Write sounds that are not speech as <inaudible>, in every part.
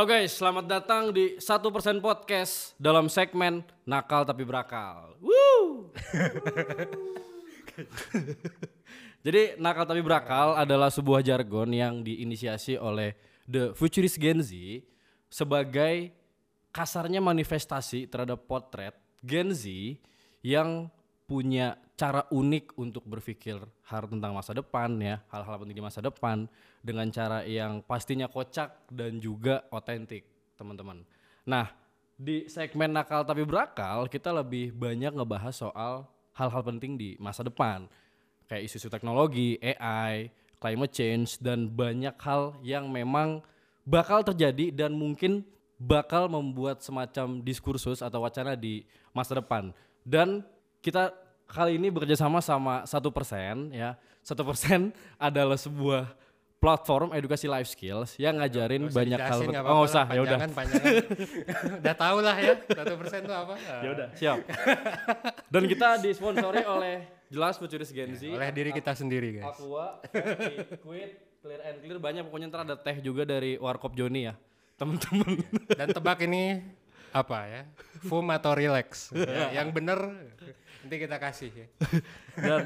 Halo guys, selamat datang di satu persen podcast dalam segmen nakal tapi berakal. Woo! <laughs> Jadi nakal tapi berakal adalah sebuah jargon yang diinisiasi oleh The Futurist Gen Z sebagai kasarnya manifestasi terhadap potret Gen Z yang punya cara unik untuk berpikir hal tentang masa depan ya, hal-hal penting di masa depan dengan cara yang pastinya kocak dan juga otentik, teman-teman. Nah, di segmen nakal tapi berakal kita lebih banyak ngebahas soal hal-hal penting di masa depan kayak isu-isu teknologi, AI, climate change dan banyak hal yang memang bakal terjadi dan mungkin bakal membuat semacam diskursus atau wacana di masa depan. Dan kita kali ini bekerja sama sama satu persen ya. Satu persen <laughs> adalah sebuah platform edukasi life skills yang ngajarin usah banyak hal. nggak Oh nggak usah, ya udah. <laughs> Udah tau lah ya, satu persen itu apa. Ya udah, siap. Dan kita disponsori oleh jelas Futurist Gen Z. Oleh diri kita sendiri guys. Aqua, Quid, Clear and Clear banyak pokoknya ntar ada teh juga dari Warkop Joni ya. Temen-temen. Dan tebak ini apa ya? Foam atau relax? Ya, yang bener nanti kita kasih ya. dan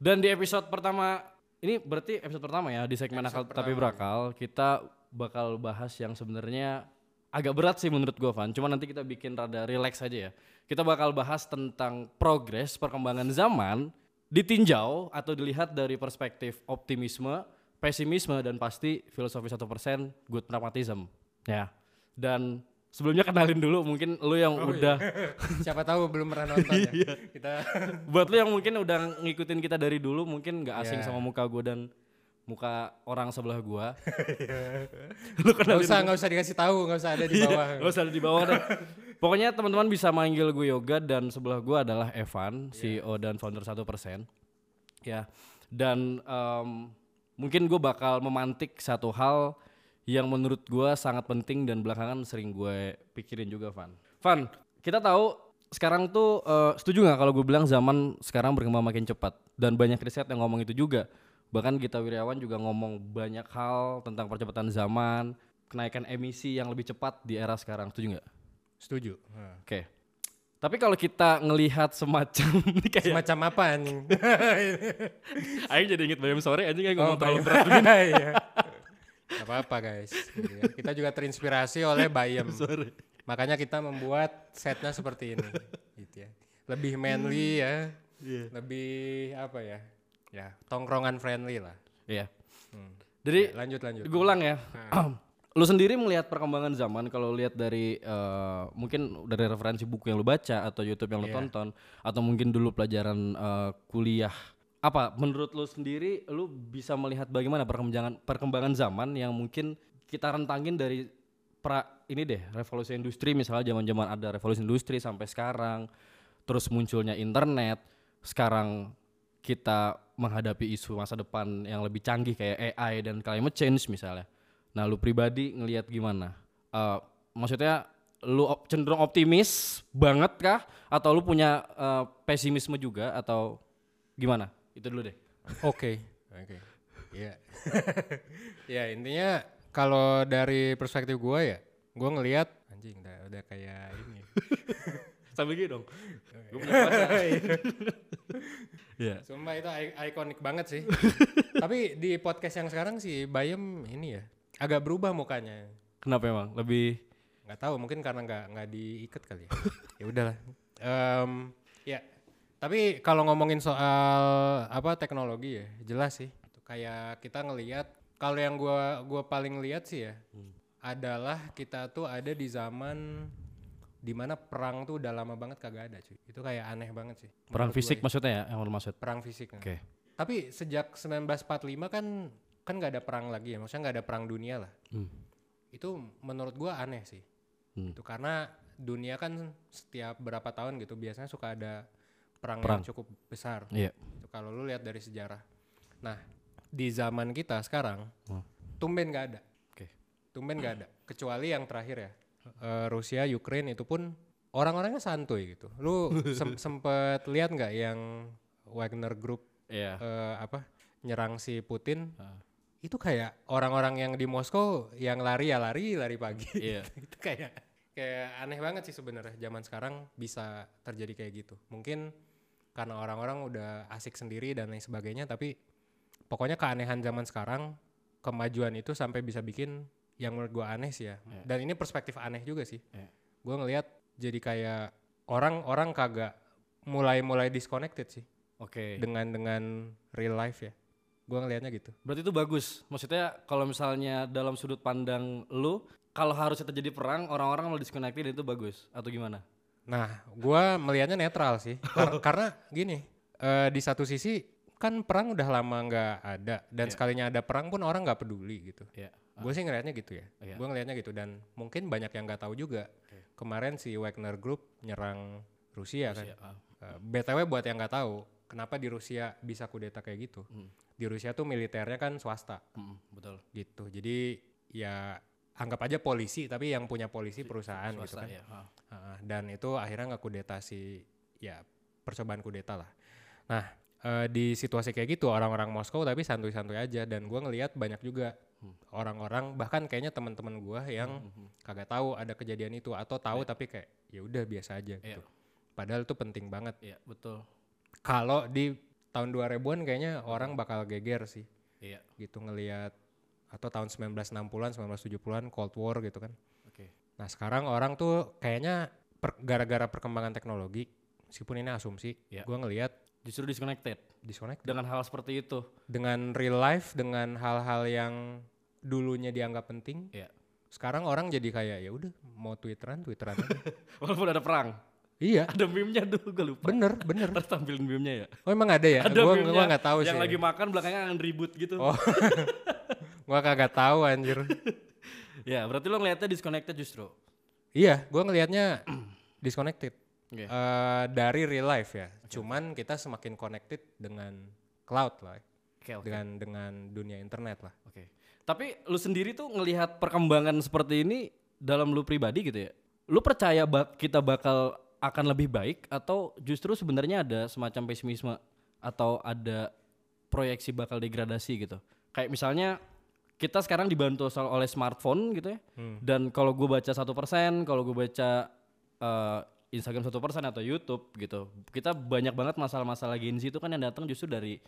dan di episode pertama ini berarti episode pertama ya di segmen akal tapi berakal. Kita bakal bahas yang sebenarnya agak berat sih menurut gue Van. Cuma nanti kita bikin rada relax aja ya. Kita bakal bahas tentang progres perkembangan zaman ditinjau atau dilihat dari perspektif optimisme pesimisme dan pasti filosofi 1% good pragmatism. Ya. Dan sebelumnya kenalin dulu mungkin lu yang udah <laughs> Siapa tahu belum pernah nonton ya. Kita buat lu yang mungkin udah ngikutin kita dari dulu mungkin nggak asing Ya. sama muka gue dan muka orang sebelah gua nggak <laughs> lu kenalin usah nggak usah dikasih tahu, nggak usah ada di bawah. Gak usah ada di bawah deh. Pokoknya teman-teman bisa manggil gue Yoga dan sebelah gue adalah Evan, CEO dan founder 1%. Ya. Dan em, mungkin gue bakal memantik satu hal yang menurut gue sangat penting dan belakangan sering gue pikirin juga, Van. Van, kita tahu sekarang tuh eh, setuju nggak kalau gue bilang zaman sekarang berkembang makin cepat dan banyak riset yang ngomong itu juga. Bahkan Gita Wirjawan juga ngomong banyak hal tentang percepatan zaman, kenaikan emisi yang lebih cepat di era sekarang. Setuju nggak? Setuju. Oke. Tapi kalau kita ngelihat semacam <laughs> kayak Semacam apa anjing? <laughs> Aing jadi inget Bayam sore anjing kayak Oh, ngomong terlalu Bayem. berat. <laughs> Iya. Gak apa-apa guys. Gitu ya. Kita juga terinspirasi oleh <laughs> Bayem. Makanya kita membuat setnya seperti ini. Gitu ya. Lebih manly ya. Lebih apa ya? Ya, tongkrongan friendly lah. Iya. Hmm. Jadi Ya, lanjut lanjut. gue ulang ya. <clears throat> lu sendiri melihat perkembangan zaman kalau lihat dari eh, mungkin dari referensi buku yang lu baca atau YouTube yang lu Iya. tonton atau mungkin dulu pelajaran eh, kuliah apa menurut lu sendiri lu bisa melihat bagaimana perkembangan perkembangan zaman yang mungkin kita rentangin dari pra ini deh revolusi industri misalnya zaman-zaman ada revolusi industri sampai sekarang terus munculnya internet sekarang kita menghadapi isu masa depan yang lebih canggih kayak AI dan climate change misalnya. Nah, lu pribadi ngelihat gimana? Eh, maksudnya lu op- cenderung optimis banget kah atau lu punya eh, pesimisme juga atau gimana? Itu dulu deh. Oke. Oke. Iya. <laughs> ya intinya kalau dari perspektif gua ya, gua ngelihat anjing udah, udah kayak ini. <laughs> Sambil gitu dong. Gue punya puasa. <laughs> Iya. Sumpah itu ikonik banget sih. Tapi di podcast yang sekarang sih Bayem ini ya agak berubah mukanya. Kenapa emang? Lebih nggak tahu mungkin karena nggak nggak diikat kali ya. ya udahlah. Em, ya. Tapi kalau ngomongin soal apa teknologi ya, jelas sih. Kayak kita ngelihat kalau yang gua gua paling lihat sih ya adalah kita tuh ada di zaman di mana perang tuh udah lama banget kagak ada cuy. Itu kayak aneh banget sih. Perang fisik ya. maksudnya ya yang lu maksud. Perang fisik. nah. Oke. Tapi sejak 1945 kan kan nggak ada perang lagi ya. Maksudnya nggak ada perang dunia lah. Hmm. Itu menurut gua aneh sih. Hmm. Itu karena dunia kan setiap berapa tahun gitu biasanya suka ada perang, Perang. yang cukup besar. Iya. Itu kalau lu lihat dari sejarah. Nah, di zaman kita sekarang Hmm. tumben nggak ada. Oke. Tumben nggak ada. Kecuali yang terakhir ya. Eh, Rusia, Ukraine itu pun orang-orangnya santuy gitu. Lu <laughs> sem- sempet lihat nggak yang Wagner Group Iya. eh, apa nyerang si Putin? Ah. Itu kayak orang-orang yang di Moskow yang lari ya lari, lari pagi. <laughs> Iya. <laughs> itu kayak kayak aneh banget sih sebenarnya zaman sekarang bisa terjadi kayak gitu. Mungkin karena orang-orang udah asik sendiri dan lain sebagainya tapi pokoknya keanehan zaman sekarang kemajuan itu sampai bisa bikin yang menurut gua aneh sih ya. Iya. Dan ini perspektif aneh juga sih. Iya. Gua ngelihat jadi kayak orang-orang kagak mulai-mulai disconnected sih Oke. dengan dengan real life ya. Gua ngelihatnya gitu. Berarti itu bagus. Maksudnya kalau misalnya dalam sudut pandang lu kalau harusnya terjadi perang, orang-orang malah disconnected itu bagus atau gimana? Nah, gua melihatnya netral sih. Kar- <laughs> karena gini, eh, di satu sisi kan perang udah lama nggak ada dan Iya. sekalinya ada perang pun orang nggak peduli gitu. Iya. Gue sih ngelihatnya gitu ya. Iya. Gue ngelihatnya gitu dan mungkin banyak yang nggak tahu juga. Kemarin si Wagner Group nyerang Rusia, Rusia, kan. ah. Eh, BTW buat yang nggak tahu, kenapa di Rusia bisa kudeta kayak gitu? Hmm. Di Rusia tuh militernya kan swasta Mm, betul. gitu. Jadi ya anggap aja polisi tapi yang punya polisi perusahaan gitu Swasta kan. ya. ah. Heeh, dan itu akhirnya nggak kudeta si ya percobaan kudeta lah. Nah eh, di situasi kayak gitu orang-orang Moskow tapi santuy-santuy aja dan gua ngelihat banyak juga Hmm. orang-orang bahkan kayaknya teman-teman gua yang Mhm. kagak tahu ada kejadian itu atau tahu tapi kayak ya udah biasa aja Iya. gitu. Padahal itu penting banget. Iya, betul. Kalau di tahun 2000-an kayaknya orang bakal geger sih Iya. gitu ngelihat atau tahun 1960-an, 1970-an Cold War gitu kan. Oke. Nah sekarang orang tuh kayaknya per- gara-gara perkembangan teknologi, meskipun ini asumsi, Iya. gua ngelihat Justru disconnected disconnect dengan hal seperti itu. dengan real life, dengan hal-hal yang dulunya dianggap penting. Iya. Sekarang orang jadi kayak ya udah mau twitteran, twitteran. <laughs> Walaupun ada perang. iya, Ada meme-nya dulu gue lupa. bener, bener. <laughs> Ntar tampilin meme-nya ya. Oh emang ada ya? Ada gua meme-nya gua nggak tahu yang sih. lagi makan belakangnya akan ribut gitu. Oh. <laughs> gua kagak tahu anjir. <laughs> Ya, berarti lo ngeliatnya disconnected justru. iya, gua ngelihatnya <clears throat> disconnected. Oke. Eh, dari real life ya. Cuman kita semakin connected dengan cloud lah, Oke, oke. dengan dengan dunia internet lah. Oke. Tapi lu sendiri tuh ngelihat perkembangan seperti ini dalam lu pribadi gitu ya. Lu percaya bak- kita bakal akan lebih baik atau justru sebenarnya ada semacam pesimisme atau ada proyeksi bakal degradasi gitu. Kayak misalnya kita sekarang dibantu oleh smartphone gitu ya. Dan kalau gue baca satu persen, kalau gue baca eh, Instagram satu persen atau YouTube gitu, kita banyak banget masalah-masalah Gen Z itu kan yang datang justru dari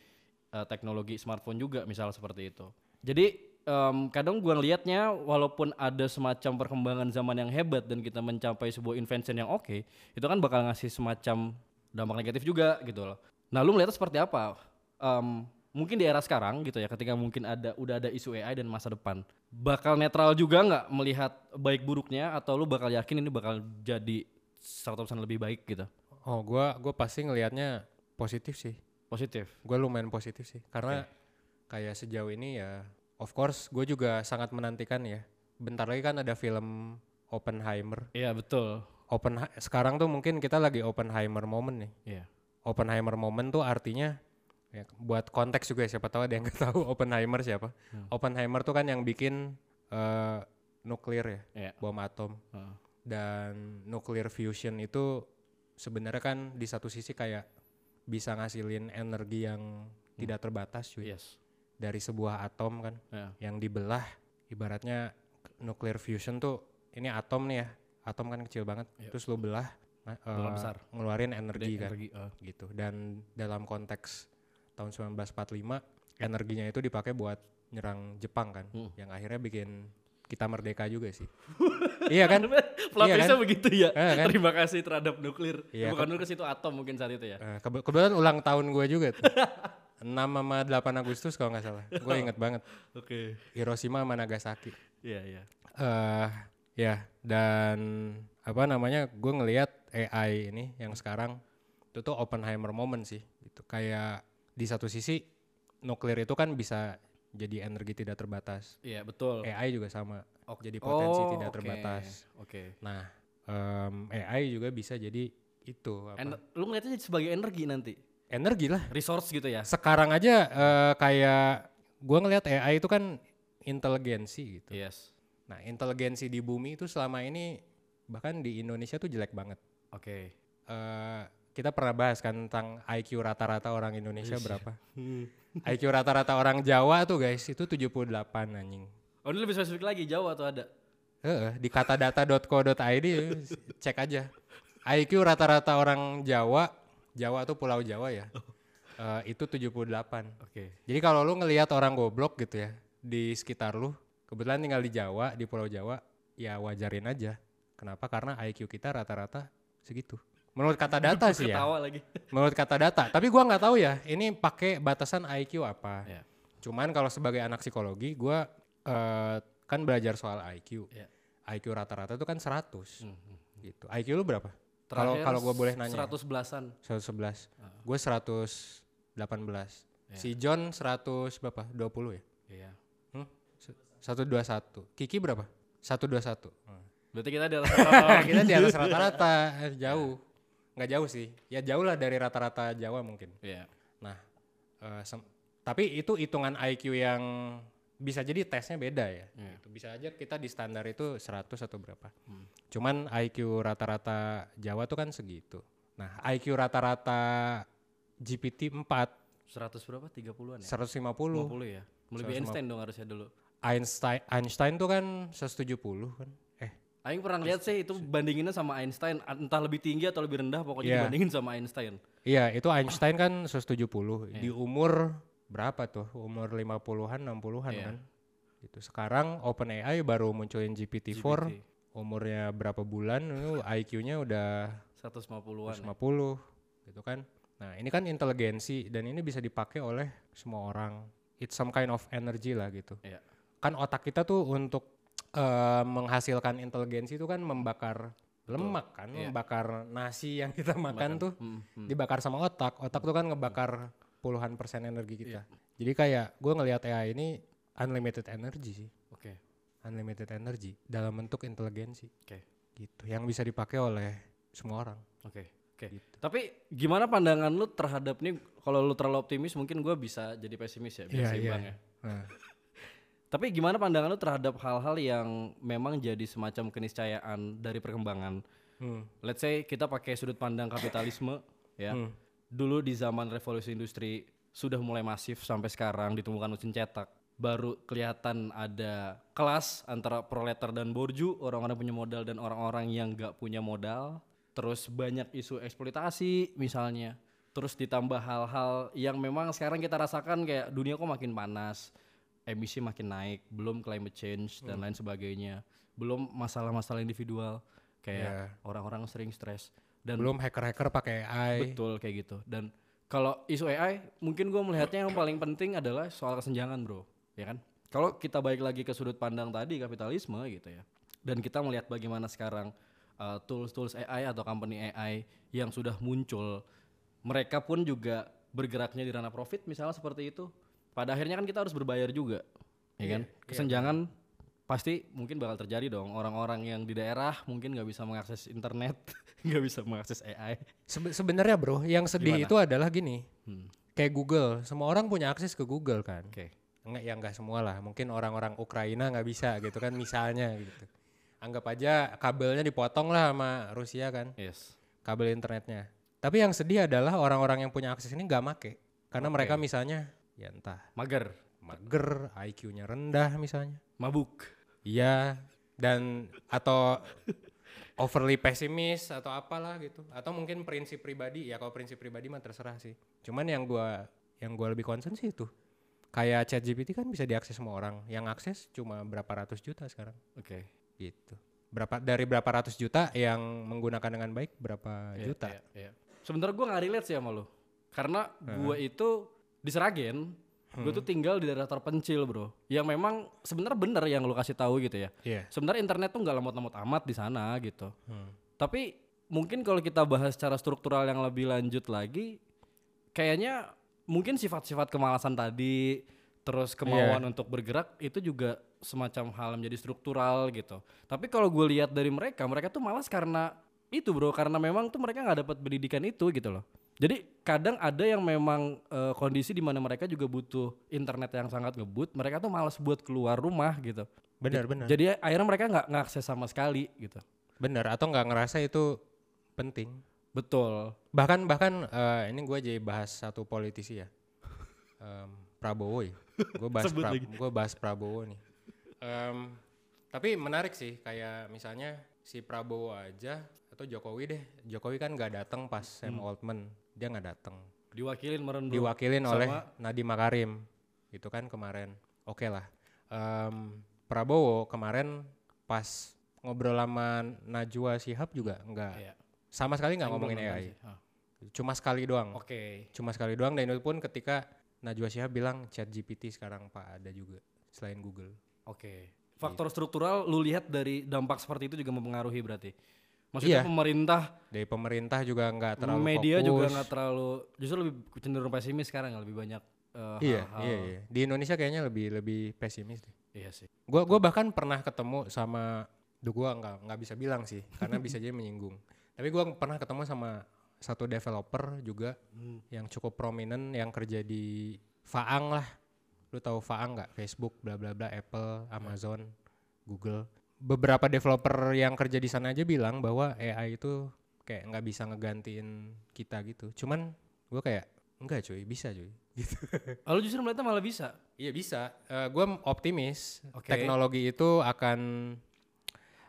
eh, teknologi smartphone juga, misal seperti itu. Jadi em, kadang gua ngelihatnya walaupun ada semacam perkembangan zaman yang hebat dan kita mencapai sebuah invention yang oke, itu kan bakal ngasih semacam dampak negatif juga gitu loh. Nah, lu melihatnya seperti apa? Em, mungkin di era sekarang gitu ya, ketika mungkin ada udah ada isu AI dan masa depan, bakal netral juga nggak melihat baik buruknya atau lu bakal yakin ini bakal jadi 100% lebih baik gitu? Oh, gua gua pasti ngelihatnya positif sih. Positif. Gue lumayan positif sih karena kayak sejauh ini ya of course gue juga sangat menantikan ya bentar lagi kan ada film Oppenheimer Iya, betul. Open sekarang tuh mungkin kita lagi Oppenheimer moment nih Iya. Oppenheimer moment tuh artinya ya, buat konteks juga ya, siapa tahu ada yang nggak tahu Oppenheimer siapa Oppenheimer tuh kan yang bikin eh, nuklir ya Iya. bom atom Heeh. dan nuclear fusion itu sebenarnya kan di satu sisi kayak bisa ngasilin energi yang tidak terbatas cuy Yes. dari sebuah atom kan Ya. yang dibelah ibaratnya nuclear fusion tuh ini atom nih ya atom kan kecil banget Iya. terus lo belah eh, besar. ngeluarin energi Gede kan energi, eh. gitu dan dalam konteks tahun 1945 energinya itu dipakai buat nyerang Jepang kan Hmm. yang akhirnya bikin kita merdeka juga sih <laughs> iya kan <laughs> Plot Iya kan? begitu ya. Eh, kan? Terima kasih terhadap nuklir. Iya, Bukan nuklir itu atom mungkin saat itu ya. Eh, kebe- kebetulan ulang tahun gue juga tuh <laughs> 6 sama 8 Agustus kalau nggak salah gue inget banget Oke. Hiroshima sama Nagasaki Iya, iya. eh ya dan apa namanya gue ngelihat AI ini yang sekarang itu tuh Oppenheimer moment sih gitu kayak di satu sisi nuklir itu kan bisa jadi energi tidak terbatas Iya, betul. AI juga sama Ok- jadi potensi Oh, tidak oke. terbatas Oke. nah em, AI juga bisa jadi itu apa? En- lu ngeliatnya sebagai energi nanti. energi lah Resource gitu ya. sekarang aja eh, kayak gue ngelihat AI itu kan inteligensi gitu Yes. nah inteligensi di bumi itu selama ini bahkan di Indonesia tuh jelek banget Oke. eh kita pernah bahas kan tentang IQ rata-rata orang Indonesia Iya. berapa. IQ rata-rata orang Jawa tuh guys itu 78 anjing. Oh, ini lebih spesifik lagi Jawa atau ada? Heeh, di katadata.co.id cek aja. IQ rata-rata orang Jawa, Jawa tuh Pulau Jawa ya. eh, itu 78. Oke. Jadi kalau lu ngelihat orang goblok gitu ya di sekitar lu, kebetulan tinggal di Jawa, di Pulau Jawa, ya wajarin aja. Kenapa? Karena IQ kita rata-rata segitu. Menurut kata data sih ya. Lagi. <laughs> menurut kata data. Tapi gua nggak tahu ya, ini pakai batasan IQ apa. Iya. Cuman kalau sebagai anak psikologi, gua eh, kan belajar soal IQ. Iya. IQ rata-rata itu kan 100 Hmm, gitu. IQ lu berapa? Kalau kalau gua boleh nanya. 100 belasan. 111. Ah. Gue 118. Iya. Si John 100 berapa? 20 ya? Iya. Hmm? Se- 121. Kiki berapa? 121. Hmm. Berarti kita adalah kita di atas <laughs> <laughs> rata-rata, jauh. Nggak jauh sih. Ya jauh lah dari rata-rata Jawa mungkin. Iya. Nah, sem- tapi itu hitungan IQ yang bisa jadi tesnya beda ya. Iya. Gitu. Bisa aja kita di standar itu 100 atau berapa. Hmm. Cuman IQ rata-rata Jawa tuh kan segitu. Nah, IQ rata-rata GPT 4 100 berapa? 30-an ya? 150. 50 ya. 150. Einstein dong harusnya dulu. Einstein Einstein tuh kan 170 kan. Aing pernah lihat sih itu bandinginnya sama Einstein entah lebih tinggi atau lebih rendah pokoknya Iya. dibandingin sama Einstein. iya itu Einstein kan 170 Iya. di umur berapa tuh? Umur 50-an, 60-an Iya. kan. Itu sekarang OpenAI baru munculin GPT-4 GPT. umurnya berapa bulan itu IQ-nya udah 150-an. ya. 150 gitu kan. Nah, ini kan inteligensi dan ini bisa dipakai oleh semua orang. It's some kind of energy lah gitu. Iya. Kan otak kita tuh untuk eh, menghasilkan inteligensi itu kan membakar lemak kan, Iya. membakar nasi yang kita makan tuh Hmm, hmm. dibakar sama otak. Otak tuh kan ngebakar puluhan persen energi kita. Jadi kayak gue ngelihat AI ini unlimited energy sih, Oke. unlimited energy dalam bentuk inteligensi. Oke. Gitu, yang bisa dipakai oleh semua orang. Oke. Oke. Gitu. Tapi gimana pandangan lu terhadap nih kalau lu terlalu optimis mungkin gua bisa jadi pesimis ya biar Iya, seimbang iya. ya. Nah, Tapi gimana pandangan lu terhadap hal-hal yang memang jadi semacam keniscayaan dari perkembangan? hmm. Let's say kita pakai sudut pandang kapitalisme ya. Hmm. Dulu di zaman revolusi industri sudah mulai masif sampai sekarang ditemukan mesin cetak. Baru kelihatan ada kelas antara proletar dan borju, orang-orang punya modal dan orang-orang yang gak punya modal. Terus banyak isu eksploitasi misalnya. Terus ditambah hal-hal yang memang sekarang kita rasakan kayak dunia kok makin panas, emisi makin naik, belum climate change dan lain sebagainya. Belum masalah-masalah individual kayak orang-orang sering stres dan belum hacker-hacker pakai AI. betul kayak gitu. Dan kalau isu AI mungkin gue melihatnya yang paling penting adalah soal kesenjangan, Bro. Ya kan? Kalau kita balik lagi ke sudut pandang tadi kapitalisme gitu ya. Dan kita melihat bagaimana sekarang uh, tools-tools AI atau company AI yang sudah muncul mereka pun juga bergeraknya di ranah profit misalnya seperti itu. Pada akhirnya kan kita harus berbayar juga. Ya kan? Kesenjangan pasti mungkin bakal terjadi dong. Orang-orang yang di daerah mungkin nggak bisa mengakses internet, <laughs> nggak bisa mengakses AI. Sebe- Sebenarnya bro, yang sedih Gimana? itu adalah gini, Hmm. kayak Google, semua orang punya akses ke Google kan. Oke. Enggak ya enggak semua lah, mungkin orang-orang Ukraina nggak bisa gitu kan misalnya gitu. Anggap aja kabelnya dipotong lah sama Rusia kan, Yes. kabel internetnya. Tapi yang sedih adalah orang-orang yang punya akses ini nggak make, karena mereka misalnya ya entah Mager, mager, IQ-nya rendah misalnya. mabuk. Iya, dan atau overly pesimis atau apalah gitu. Atau mungkin prinsip pribadi, ya kalau prinsip pribadi mah terserah sih. Cuman yang gua yang gua lebih concern sih itu. Kayak ChatGPT kan bisa diakses semua orang. Yang akses cuma berapa ratus juta sekarang Oke. gitu. Berapa dari berapa ratus juta yang menggunakan dengan baik berapa Iya, juta? iya, iya. Sebenarnya gue nggak relate sih sama lo, karena gue itu di Seragen gue tuh tinggal di daerah terpencil bro. Yang memang sebenarnya bener yang lu kasih tahu gitu ya. Iya. sebenarnya internet tuh nggak lemot-lemot amat di sana gitu. Hmm. tapi mungkin kalau kita bahas secara struktural yang lebih lanjut lagi kayaknya mungkin sifat-sifat kemalasan tadi terus kemauan untuk bergerak itu juga semacam hal menjadi struktural gitu. Tapi kalau gue lihat dari mereka mereka tuh malas karena itu bro. Karena memang tuh mereka nggak dapat pendidikan itu gitu loh jadi kadang ada yang memang eh, kondisi di mana mereka juga butuh internet yang sangat ngebut mereka tuh malas buat keluar rumah gitu Benar, benar. jadi akhirnya mereka nggak ngakses sama sekali gitu Benar atau nggak ngerasa itu penting. betul Bahkan bahkan eh, ini gue jadi bahas satu politisi ya. Em, Prabowo ya. Gue bahas Pra- gua bahas Prabowo nih. Em, tapi menarik sih kayak misalnya si Prabowo aja atau Jokowi deh. Jokowi kan nggak datang pas Sam Hmm. Altman. Dia nggak datang. diwakilin meren bro Diwakilin Sama- oleh Nadiem Makarim. Itu kan kemarin. Oke lah. Em, Prabowo kemarin pas ngobrol sama Najwa Shihab juga nggak Iya. sama sekali nggak ngomongin AI. Hah. Cuma sekali doang. Oke. Cuma sekali doang dan itu pun ketika Najwa Shihab bilang chat GPT sekarang Pak ada juga selain Google. Oke. Faktor struktural lu lihat dari dampak seperti itu juga mempengaruhi berarti. Maksudnya Iya. pemerintah, Dari pemerintah juga nggak terlalu media fokus. juga nggak terlalu justru lebih cenderung pesimis sekarang lebih banyak eh, Iya, hal-hal. iya, iya. Di Indonesia kayaknya lebih lebih pesimis deh. Iya sih. Gua gua bahkan pernah ketemu sama Duh gua nggak nggak bisa bilang sih karena bisa jadi menyinggung. <laughs> Tapi gua pernah ketemu sama satu developer juga Hmm. yang cukup prominent yang kerja di Faang lah. Lu tahu Faang nggak? Facebook, bla bla bla, Apple, Amazon, Google. Beberapa developer yang kerja di sana aja bilang bahwa AI itu kayak nggak bisa ngegantiin kita gitu. Cuman gua kayak enggak cuy, bisa cuy. <laughs> Gitu. Oh, lu justru melihatnya malah bisa. Iya bisa. Eh gue optimis Oke. teknologi itu akan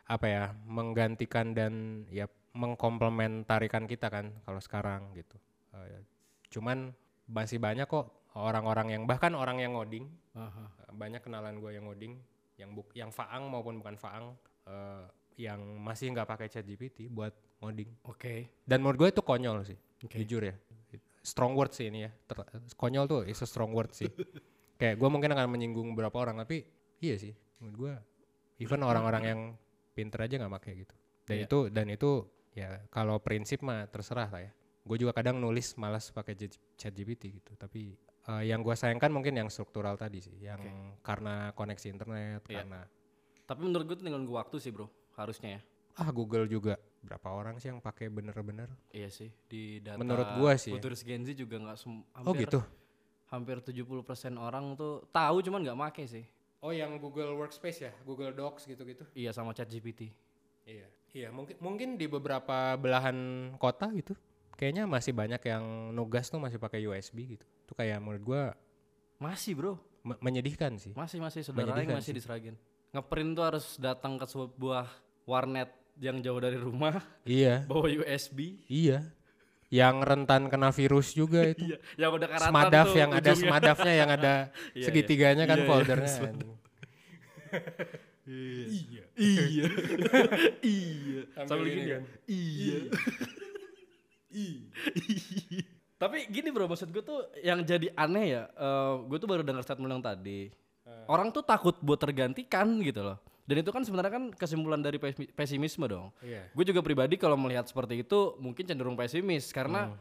apa ya menggantikan dan ya mengkomplementarikan kita kan kalau sekarang gitu. Eh, cuman masih banyak kok orang-orang yang bahkan orang yang ngoding Aha. banyak kenalan gue yang ngoding yang buk yang faang maupun bukan faang eh, yang masih nggak pakai chat GPT buat ngoding. Oke. Dan menurut gue itu konyol sih, Oke. jujur ya. Strong word sih ini ya. Ter- konyol tuh is a strong word sih. <laughs> Kayak gue mungkin akan menyinggung beberapa orang, tapi iya sih. Menurut gue, even orang-orang yang pinter aja nggak pakai gitu. Dan Iya. itu dan itu ya kalau prinsip mah terserah lah ya. Gue juga kadang nulis malas pakai chat GPT gitu. Tapi eh, yang gue sayangkan mungkin yang struktural tadi sih, yang karena koneksi internet, Iya. karena Tapi menurut gue itu tinggal nunggu waktu sih bro, harusnya ya. ah Google juga berapa orang sih yang pakai bener-bener? Iya sih di data Menurut gua sih ya. Futuris Gen Z juga nggak sem- Oh hampir gitu. hampir 70% orang tuh tahu cuman nggak make sih. Oh yang Google Workspace ya, Google Docs gitu-gitu. Iya sama chat GPT. Iya. Iya, mungkin mungkin di beberapa belahan kota gitu. Kayaknya masih banyak yang nugas tuh masih pakai USB gitu. Itu kayak menurut gua Masih bro, me- menyedihkan sih. masih masih saudara yang masih sih. diseragin. Ngeprint tuh harus datang ke sebuah warnet yang jauh dari rumah, Iya, <laughs> bawa USB. iya. Yang rentan kena virus juga <laughs> itu. Iya, yang udah karatan Semadaf tuh yang ada ujungnya. semadafnya yang ada <laughs> Iya, segitiganya kan Iya, iya, foldernya. Iya. Iya. iya. Sambil Sambil gini kan. Iya. Tapi gini bro, maksud gue tuh yang jadi aneh ya, gue tuh baru dengar statement yang tadi. Orang tuh takut buat tergantikan gitu loh. Dan itu kan sebenarnya kan kesimpulan dari pesi- pesimisme dong. Iya. Gue juga pribadi kalau melihat seperti itu mungkin cenderung pesimis karena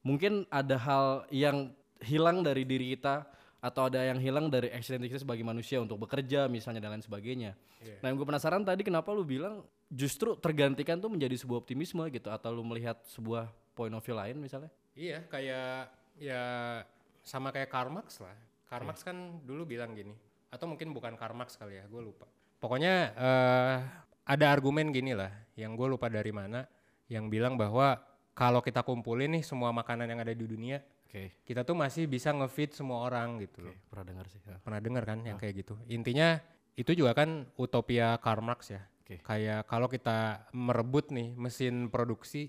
mungkin ada hal yang hilang dari diri kita atau ada yang hilang dari eksistensi kita sebagai manusia untuk bekerja misalnya dan lain sebagainya. Nah yang gue penasaran tadi kenapa lu bilang justru tergantikan tuh menjadi sebuah optimisme gitu atau lu melihat sebuah point of view lain misalnya? Iya, kayak ya sama kayak Karl Marx lah. Karl Marx kan dulu bilang gini, atau mungkin bukan Karl Marx kali ya, gue lupa. Pokoknya eh, ada argumen gini lah, yang gue lupa dari mana, yang bilang bahwa kalau kita kumpulin nih semua makanan yang ada di dunia, Oke, kita tuh masih bisa ngefeed semua orang gitu loh. pernah dengar sih. ya. Pernah dengar kan yang kayak gitu. Intinya itu juga kan utopia Karl Marx ya. Oke. Kayak kalau kita merebut nih mesin produksi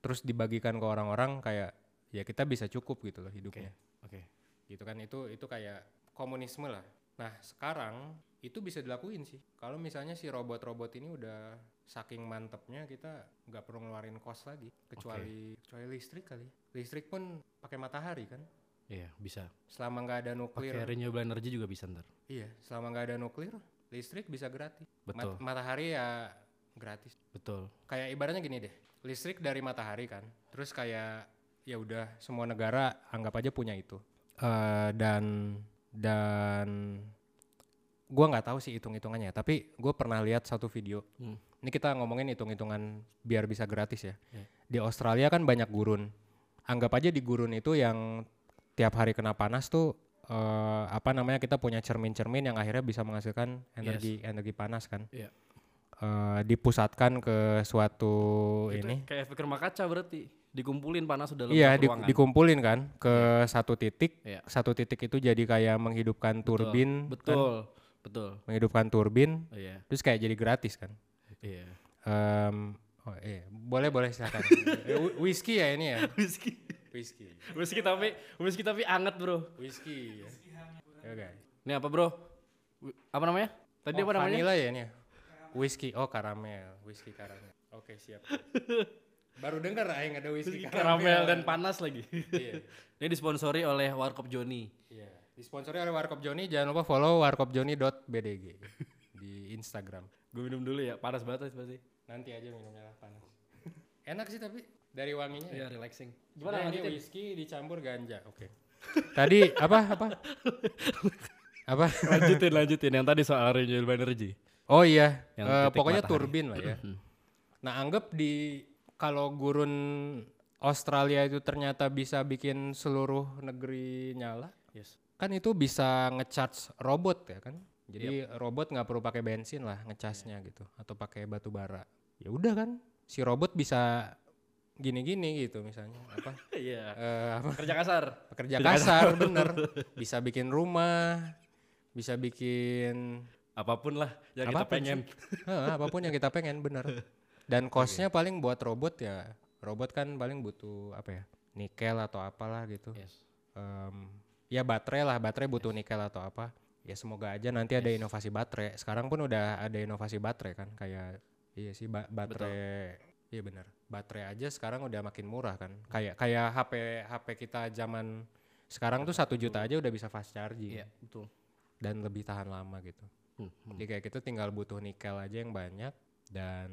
terus dibagikan ke orang-orang kayak ya kita bisa cukup gitu loh hidupnya oke. gitu kan itu itu kayak komunisme lah nah sekarang itu bisa dilakuin sih kalau misalnya si robot-robot ini udah saking mantepnya kita nggak perlu ngeluarin kos lagi kecuali kecuali listrik kali listrik pun pakai matahari kan Iya, bisa. Selama nggak ada nuklir, Pakai renewable energy juga bisa ntar. iya, selama nggak ada nuklir, listrik bisa gratis. Mat- Betul. matahari ya gratis. Betul. Kayak ibaratnya gini deh, listrik dari matahari kan, terus kayak ya udah semua negara anggap aja punya itu. Eh, dan dan gua nggak tahu sih hitung hitungannya, tapi gue pernah lihat satu video. Hmm. Ini kita ngomongin hitung hitungan biar bisa gratis ya. Iya. Di Australia kan banyak gurun. Anggap aja di gurun itu yang tiap hari kena panas tuh eh, apa namanya kita punya cermin-cermin yang akhirnya bisa menghasilkan energi energi panas kan. Iya. Eh, dipusatkan ke suatu ini. Kayak efek rumah kaca berarti. Dikumpulin panas sudah Iya, di- ruangan. dikumpulin kan ke satu titik. Iya. Satu titik itu jadi kayak menghidupkan turbin, kan? Betul. Betul. menghidupkan turbin, Iya. terus kayak jadi gratis kan. Iya. Em, oh iya, boleh boleh silakan. <laughs> Eh, whi- whisky ya ini ya. Whisky. Whisky. Whisky tapi whisky tapi anget, Bro. Whisky. Ya. Oke. Ini apa, Bro? Apa namanya? Tadi Oh, apa namanya? vanilla ya ini. Ya? Whisky. Oh, karamel. Whisky karamel. Oke, siap. Baru dengar aing ada whisky, Whisky karamel dan panas lagi. Iya. Ini disponsori oleh Warkop Joni. Iya. Disponsori oleh Warkop Joni. Jangan lupa follow warkopjoni.bdg di Instagram. Gue minum dulu ya, panas banget pasti. Nanti aja minumnya lah panas. Enak sih tapi dari wanginya. Iya, relaxing. Gimana Gimana ini whisky dicampur ganja. Oke. <laughs> Tadi apa apa? <laughs> apa? lanjutin, lanjutin yang tadi soal renewable energy. Oh iya, Yang titik pokoknya matahari. turbin lah ya. nah anggap di kalau gurun Australia itu ternyata bisa bikin seluruh negeri nyala, Yes. kan itu bisa ngecharge robot ya kan. Jadi robot nggak perlu pakai bensin lah ngecasnya gitu, atau pakai batu bara. Ya udah kan, si robot bisa gini-gini gitu misalnya apa? <laughs> Iya. eh, apa Kerja kasar. pekerja kasar bener, <laughs> bisa bikin rumah, bisa bikin Apa pun lah yang kita Apa pun pengen. Heeh, apa pun yang kita pengen bener. Dan costnya paling buat robot ya robot kan paling butuh apa ya nikel atau apalah gitu. Yes. Em, ya baterai lah baterai butuh nikel atau apa. Ya semoga aja nanti ada inovasi baterai. Sekarang pun udah ada inovasi baterai kan kayak iya sih ba- baterai iya bener. Baterai aja sekarang udah makin murah kan. Kayak kayak HP HP kita zaman sekarang tuh satu juta aja udah bisa fast charging. Iya, betul. dan lebih tahan lama gitu Hmm, jadi kayak kita tinggal butuh nikel aja yang banyak dan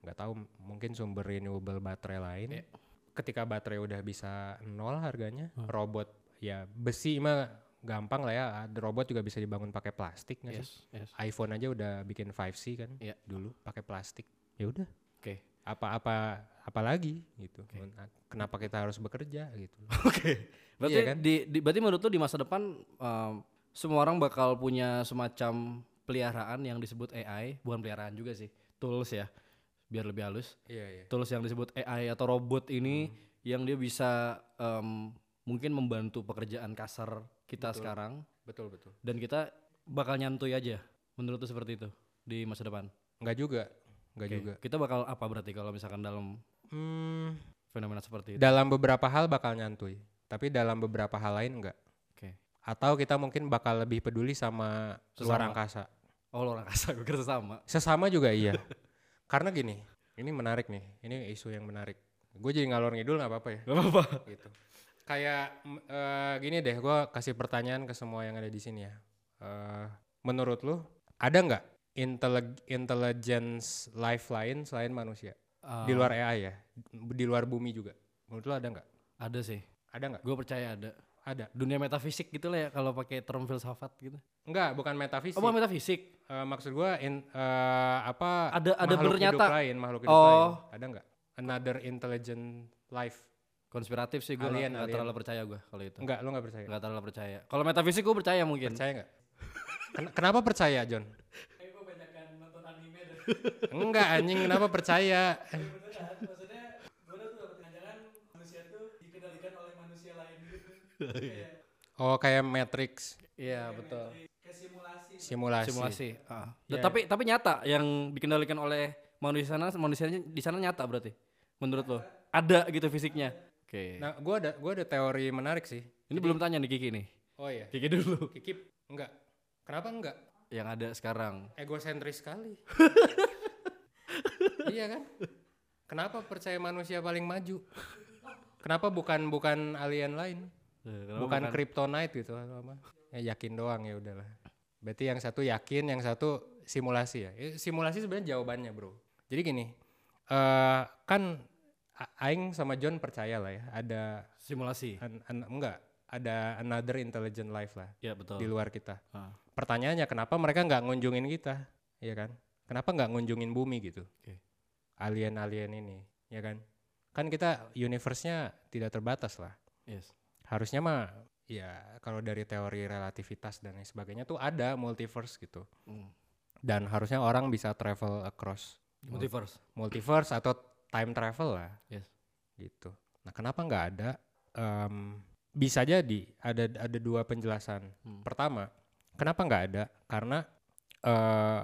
nggak tahu mungkin sumber renewable baterai lain. Iya. Ketika baterai udah bisa nol harganya, robot ya besi mah gampang lah ya. Robot juga bisa dibangun pakai plastik nggak sih? Yes, yes. iPhone aja udah bikin 5C kan Iya. dulu pakai plastik. Ya udah. Oke. Apa-apa apalagi gitu. Nah, Kenapa kita harus bekerja gitu. <laughs> Oke. Berarti Iya kan? di, di berarti menurut lu di masa depan um, semua orang bakal punya semacam peliharaan yang disebut AI, bukan peliharaan juga sih, tools ya, biar lebih halus. Iya, iya. Tools yang disebut AI atau robot ini yang dia bisa um, mungkin membantu pekerjaan kasar kita sekarang Betul, betul. dan kita bakal nyantuy aja. Menurut lu seperti itu di masa depan? Nggak juga. Nggak Oke. juga. Kita bakal apa berarti kalau misalkan dalam Hmm, fenomena seperti itu? dalam beberapa hal bakal nyantui. Tapi dalam beberapa hal lain enggak. Oke. atau kita mungkin bakal lebih peduli sama luar Sesama. angkasa. Oh, luar angkasa gue kira sama. Sesama juga iya. <laughs> Karena gini, ini menarik nih. Ini isu yang menarik. Gue jadi ngalor ngidul nggak apa-apa ya. Gak apa-apa. gitu. Kayak eh, gini deh, gue kasih pertanyaan ke semua yang ada di sini ya. Eh, menurut lu ada nggak intele- intelligence life lain selain manusia di luar AI ya, di luar bumi juga? Menurut lu ada nggak? Ada sih. Ada nggak? Gue percaya ada. Ada. Dunia metafisik gitu lah ya kalau pakai term filsafat gitu. Enggak, bukan metafisik. Oh, bukan metafisik. Eh, maksud gua in, eh, apa Ada- ada makhluk hidup bernyata. lain makhluk hidup Oh. lain ada nggak another intelligent life Konspiratif sih gue Alien, alien. terlalu percaya gue kalau itu. enggak lu nggak percaya Nggak terlalu percaya. Kalau metafisik gue percaya mungkin. percaya nggak Ken- kenapa percaya John enggak anjing kenapa percaya oh kayak Matrix Iya betul. simulasi, Simulasi. Ah. Iya. Tapi tapi nyata yang dikendalikan oleh manusia sana manusianya di sana nyata berarti. Menurut lo ada gitu fisiknya. Oke. nah gua ada gua ada teori menarik sih Ini belum tanya nih Kiki nih. oh iya Kiki dulu. Kikip enggak kenapa enggak Yang ada sekarang. egosentris sekali. <laughs> iya kan? Kenapa percaya manusia paling maju? Kenapa bukan bukan alien lain? Eh, kenapa bukan kryptonite gitu apa? Ya yakin doang ya udahlah. Berarti yang satu yakin yang satu simulasi ya? Eh, simulasi sebenarnya jawabannya bro. Jadi gini eh kan Aing sama John percaya lah ya ada simulasi. an- an- enggak ada another intelligent life lah Ya betul. di luar kita. Ah, pertanyaannya kenapa mereka nggak ngunjungin kita? Ya kan? Kenapa nggak ngunjungin bumi gitu? Alien-alien ini ya kan? Kan kita universe-nya tidak terbatas lah. Yes. Harusnya mah ya kalau dari teori relativitas dan lain sebagainya tuh ada multiverse gitu Hmm. dan harusnya orang bisa travel across Multiverse. multiverse atau time travel lah Yes. gitu nah kenapa nggak ada Em, bisa jadi ada ada dua penjelasan Hmm. pertama kenapa nggak ada karena eh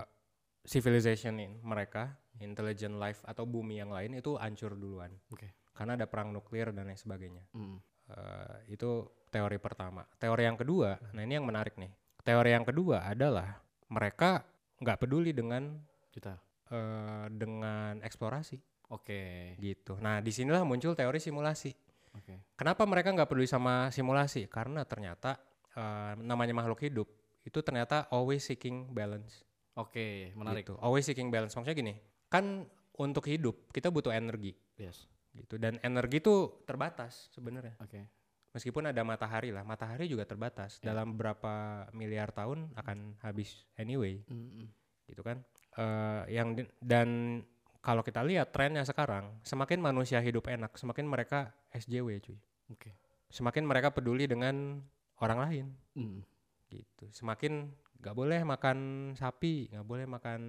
civilization in mereka intelligent life atau bumi yang lain itu hancur duluan Oke. karena ada perang nuklir dan lain sebagainya Hmm. Eh, itu teori pertama. Teori yang kedua, nah ini yang menarik nih. Teori yang kedua adalah mereka nggak peduli dengan Kita. eh, dengan eksplorasi Oke. gitu. Nah di sinilah muncul teori simulasi. Oke. Kenapa mereka nggak peduli sama simulasi? Karena ternyata eh, namanya makhluk hidup itu ternyata always seeking balance. Oke, menarik. Gitu. Always seeking balance. Maksudnya gini, kan untuk hidup kita butuh energi Yes. Gitu. Dan energi itu terbatas sebenarnya. Oke. Meskipun ada matahari lah, matahari juga terbatas. Ya. Dalam beberapa miliar tahun akan habis anyway, Mm-mm. gitu kan? Eh, yang dan kalau kita lihat trennya sekarang, semakin manusia hidup enak, semakin mereka SJW cuy. Oke. Semakin mereka peduli dengan orang lain, Mm. gitu. Semakin nggak boleh makan sapi, nggak boleh makan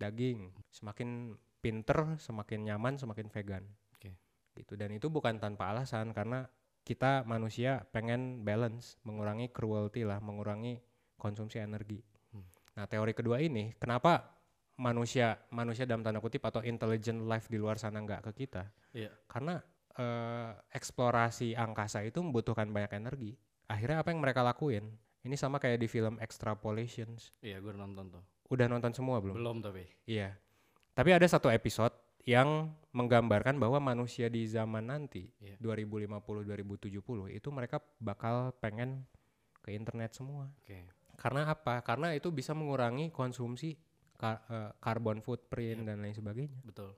daging. Semakin pinter, semakin nyaman, semakin vegan. Gitu. Dan itu bukan tanpa alasan karena kita manusia pengen balance, mengurangi cruelty lah, mengurangi konsumsi energi. Hmm. Nah, teori kedua ini, kenapa manusia manusia dalam tanda kutip atau intelligent life di luar sana nggak ke kita? Iya. Karena eh, eksplorasi angkasa itu membutuhkan banyak energi. Akhirnya apa yang mereka lakuin? Ini sama kayak di film Extrapolations. Iya, gue nonton tuh. Udah nonton semua belum? Belum tapi. Iya. Tapi ada satu episode yang menggambarkan bahwa manusia di zaman nanti Iya. 2050-2070 itu mereka bakal pengen ke internet semua. Oke. Karena apa? Karena itu bisa mengurangi konsumsi ka- eh, carbon footprint dan lain sebagainya. Betul.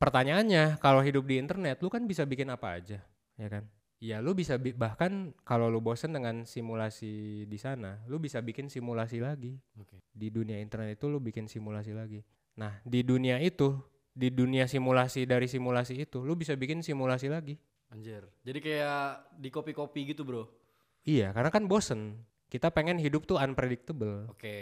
Pertanyaannya, kalau hidup di internet lu kan bisa bikin apa aja, ya kan? Ya lu bisa bi- bahkan kalau lu bosen dengan simulasi di sana, lu bisa bikin simulasi lagi. Oke. Di dunia internet itu lu bikin simulasi lagi. Nah, di dunia itu, di dunia simulasi dari simulasi itu, lu bisa bikin simulasi lagi. Anjir. Jadi kayak di kopi-kopi gitu, Bro. Iya, karena kan bosen. Kita pengen hidup tuh unpredictable. Oke.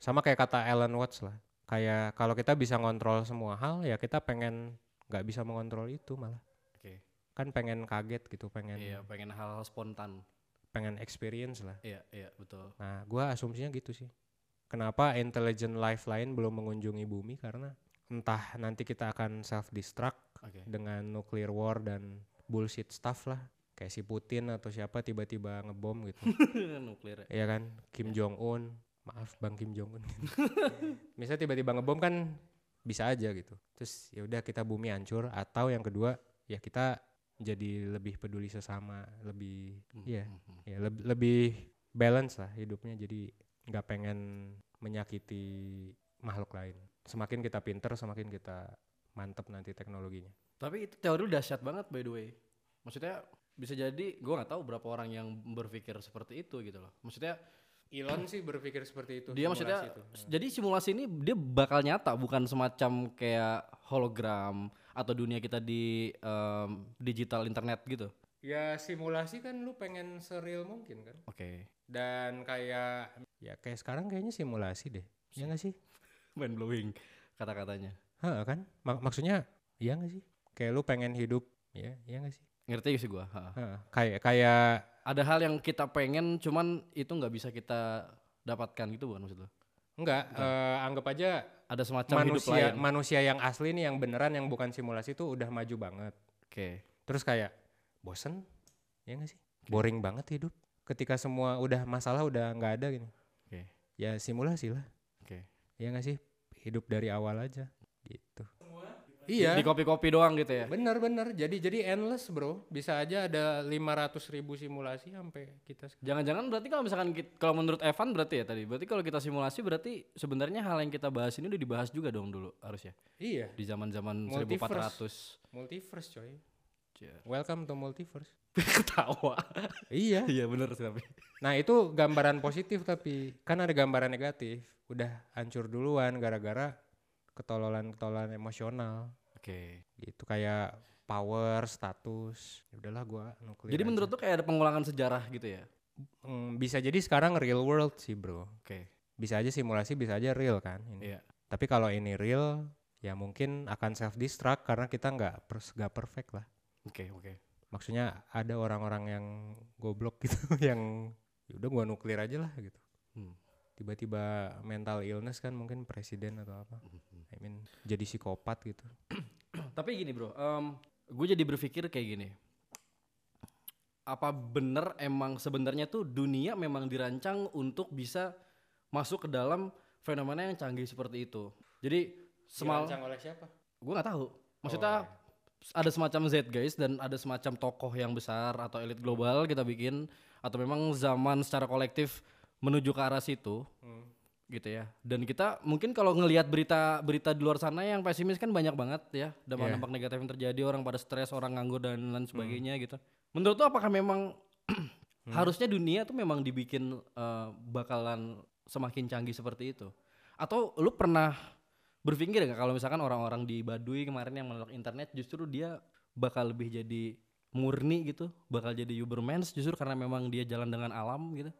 Sama kayak kata Alan Watts lah. Kayak kalau kita bisa ngontrol semua hal, ya kita pengen nggak bisa mengontrol itu malah. Oke. Kan pengen kaget gitu, pengen Iya, pengen hal-hal spontan. pengen experience lah. Iya, iya, betul. Nah, gua asumsinya gitu sih. Kenapa intelligent life lain belum mengunjungi bumi karena entah nanti kita akan self destruct Oke. dengan nuclear war dan bullshit stuff lah. Kayak si Putin atau siapa tiba-tiba ngebom gitu. <laughs> Nuklir. ya. Iya kan? Kim Jong Un. Maaf Bang Kim Jong Un. <laughs> Misalnya tiba-tiba ngebom kan bisa aja gitu. Terus ya udah kita bumi hancur atau yang kedua ya kita jadi lebih peduli sesama, lebih iya Mhm. ya leb- lebih balance lah hidupnya jadi nggak pengen menyakiti makhluk lain semakin kita pinter semakin kita mantep nanti teknologinya Tapi itu teori lu dahsyat banget by the way. Maksudnya bisa jadi gua nggak tahu berapa orang yang berpikir seperti itu gitu loh. Maksudnya Elon sih berpikir seperti itu dia maksudnya jadi simulasi ini dia bakal nyata bukan semacam kayak hologram atau dunia kita di em, digital internet gitu. ya simulasi kan lu pengen seril mungkin kan Oke. dan kayak ya kayak sekarang kayaknya simulasi deh ya nggak sih Mind blowing kata-katanya. Hah, kan Mak- maksudnya iya nggak sih kayak lu pengen hidup ya ya nggak sih Ngerti sih gua. ha. Hah, kayak kayak Ada hal yang kita pengen cuman itu nggak bisa kita dapatkan gitu bukan maksud lu? enggak eh, anggap aja Ada semacam hidup manusia lain. manusia yang asli nih yang beneran yang bukan simulasi itu udah maju banget Oke. terus kayak bosen ya nggak sih boring banget hidup ketika semua udah masalah udah nggak ada gini Oke. ya simulasi lah Oke. ya nggak sih hidup dari awal aja gitu Iya. Di kopi-kopi doang gitu ya. Bener bener. Jadi jadi endless bro. Bisa aja ada 500 ribu simulasi sampai kita. Jangan-jangan berarti kalau misalkan kalau menurut Evan berarti ya tadi. Berarti kalau kita simulasi berarti sebenarnya hal yang kita bahas ini udah dibahas juga dong dulu harusnya. Iya. Di zaman-zaman Multiverse. 1400. Multiverse coy. Welcome to multiverse. <laughs> Ketawa. iya. Iya bener sih tapi. Nah itu gambaran positif tapi kan ada gambaran negatif. Udah hancur duluan gara-gara ketololan-ketololan emosional Oke. gitu kayak power, status. Ya Udahlah gua nuklir. Jadi aja. menurut tuh kayak ada pengulangan sejarah gitu ya. Hmm, bisa jadi sekarang real world sih bro. Oke. Bisa aja simulasi, bisa aja real kan. Ini. Iya. Tapi kalau ini real, ya mungkin akan self destruct karena kita nggak pers- nggak perfect lah. Oke, oke. Maksudnya ada orang-orang yang goblok gitu, <laughs> yang ya udah gua nuklir aja lah gitu. Hmm. Tiba-tiba mental illness kan mungkin presiden atau apa. Hmm. I mean jadi psikopat gitu. <clears throat> Tapi gini bro, gue jadi berpikir kayak gini. Apa bener emang sebenarnya tuh dunia memang dirancang untuk bisa masuk ke dalam fenomena yang canggih seperti itu. Jadi semal, oleh siapa? gue nggak tahu. Maksudnya ada semacam Z guys dan ada semacam tokoh yang besar atau elit global kita bikin atau memang zaman secara kolektif menuju ke arah situ Hmm. gitu ya. Dan kita mungkin kalau ngelihat berita-berita di luar sana yang pesimis kan banyak banget ya, dampak-dampak negatif yang terjadi, orang pada stres, orang nganggur dan lain sebagainya gitu. Menurut tuh apakah memang <clears throat> harusnya dunia tuh memang dibikin eh, bakalan semakin canggih seperti itu? Atau lu pernah berpikir nggak kalau misalkan orang-orang di Baduy kemarin yang menolak internet justru dia bakal lebih jadi murni gitu, bakal jadi Ubermans justru karena memang dia jalan dengan alam gitu.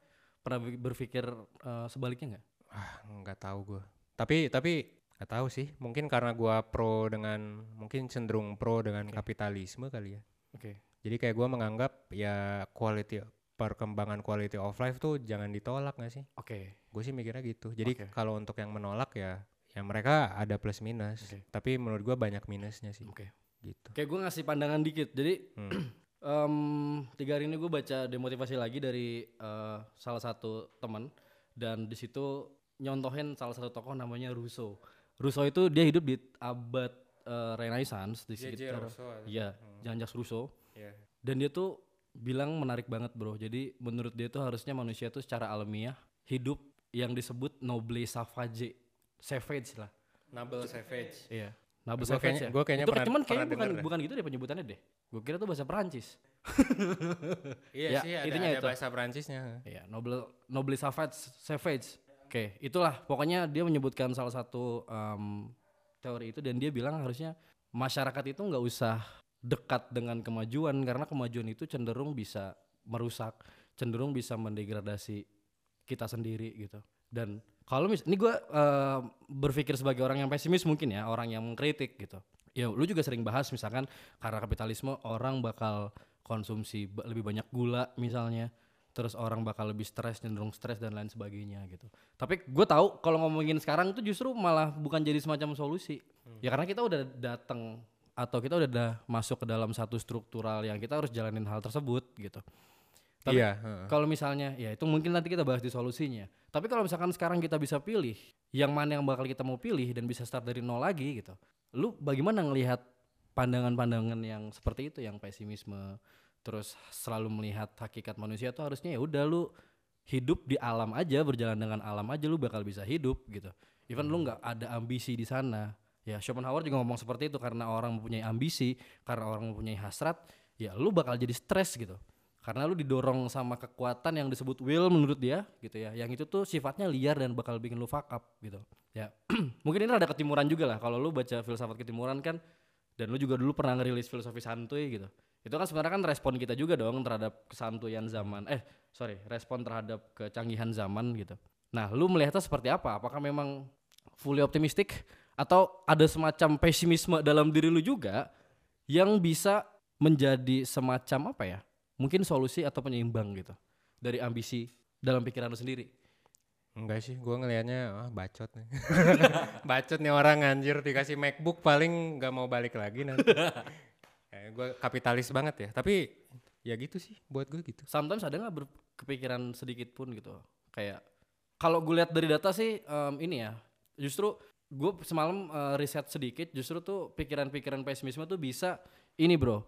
Pernah berpikir eh, sebaliknya nggak? Ah, nggak tahu gua. Tapi tapi nggak tahu sih. Mungkin karena gua pro dengan mungkin cenderung pro dengan kapitalisme kali ya. Oke. Jadi kayak gua menganggap ya quality perkembangan quality of life tuh jangan ditolak nggak sih? Oke. Gue sih mikirnya gitu. Jadi Oke. kalau untuk yang menolak ya ya mereka ada plus minus. Oke. Tapi menurut gua banyak minusnya sih Oke. gitu. Kayak gue ngasih pandangan dikit. Jadi Hmm. <clears throat> em, tiga hari ini gue baca demotivasi lagi dari eh, salah satu teman dan di situ nyontohin salah satu tokoh namanya Rousseau. Rousseau itu dia hidup di abad eh, Renaissance di sekitar Iya, Jean-Jacques Rousseau. Iya. Dan dia tuh bilang menarik banget bro. Jadi menurut dia tuh harusnya manusia tuh secara alamiah hidup yang disebut noble savage, savage lah. Noble savage. Iya. Gua savage kayaknya- ya. gua kayaknya itu pernah- cuman pernah kayaknya bukan denger bukan gitu deh penyebutannya deh. Gue kira tuh bahasa Perancis. <laughs> Iya Ya, sih ada, ada itu. bahasa Perancisnya. Iya, noble noble savage, savage. Oke, itulah pokoknya dia menyebutkan salah satu em, teori itu dan dia bilang harusnya masyarakat itu nggak usah dekat dengan kemajuan karena kemajuan itu cenderung bisa merusak, cenderung bisa mendegradasi kita sendiri gitu. Dan kalau mis ini gue berpikir sebagai orang yang pesimis mungkin ya, orang yang mengkritik gitu. Ya, lu juga sering bahas misalkan karena kapitalisme orang bakal konsumsi lebih banyak gula misalnya, terus orang bakal lebih stres, cenderung stres dan lain sebagainya gitu. Tapi gue tahu kalau ngomongin sekarang itu justru malah bukan jadi semacam solusi. Ya karena kita udah datang atau kita udah da- masuk ke dalam satu struktural yang kita harus jalanin hal tersebut gitu. Tapi iya. kalau misalnya ya itu mungkin nanti kita bahas di solusinya. Tapi kalau misalkan sekarang kita bisa pilih yang mana yang bakal kita mau pilih dan bisa start dari nol lagi gitu. Lu bagaimana ngelihat pandangan-pandangan yang seperti itu yang pesimisme terus selalu melihat hakikat manusia tuh harusnya ya udah lu hidup di alam aja berjalan dengan alam aja lu bakal bisa hidup gitu. Even lu nggak ada ambisi di sana. Ya Schopenhauer juga ngomong seperti itu karena orang mempunyai ambisi, karena orang mempunyai hasrat, ya lu bakal jadi stres gitu karena lu didorong sama kekuatan yang disebut will menurut dia gitu ya. Yang itu tuh sifatnya liar dan bakal bikin lu fuck up gitu. Ya <clears throat> mungkin ini ada ketimuran juga lah. Kalau lu baca filsafat ketimuran kan dan lu juga dulu pernah ngerilis filosofi santuy gitu. Itu kan sebenarnya kan respon kita juga dong terhadap kesantuyan zaman eh sorry respon terhadap kecanggihan zaman gitu. Nah lu melihatnya seperti apa? Apakah memang fully optimistic? Atau ada semacam pesimisme dalam diri lu juga yang bisa menjadi semacam apa ya mungkin solusi atau penyeimbang gitu dari ambisi dalam pikiran lu sendiri Enggak sih, gua ngelihatnya ah bacot nih. <laughs> bacot nih orang anjir dikasih MacBook paling nggak mau balik lagi nanti. eh, <laughs> gua kapitalis banget ya, tapi ya gitu sih buat gue gitu. sometimes ada nggak berkepikiran sedikit pun gitu kayak kalau gue lihat dari data sih em, ini ya justru gue semalam eh, riset sedikit justru tuh pikiran-pikiran pesimisme tuh bisa ini bro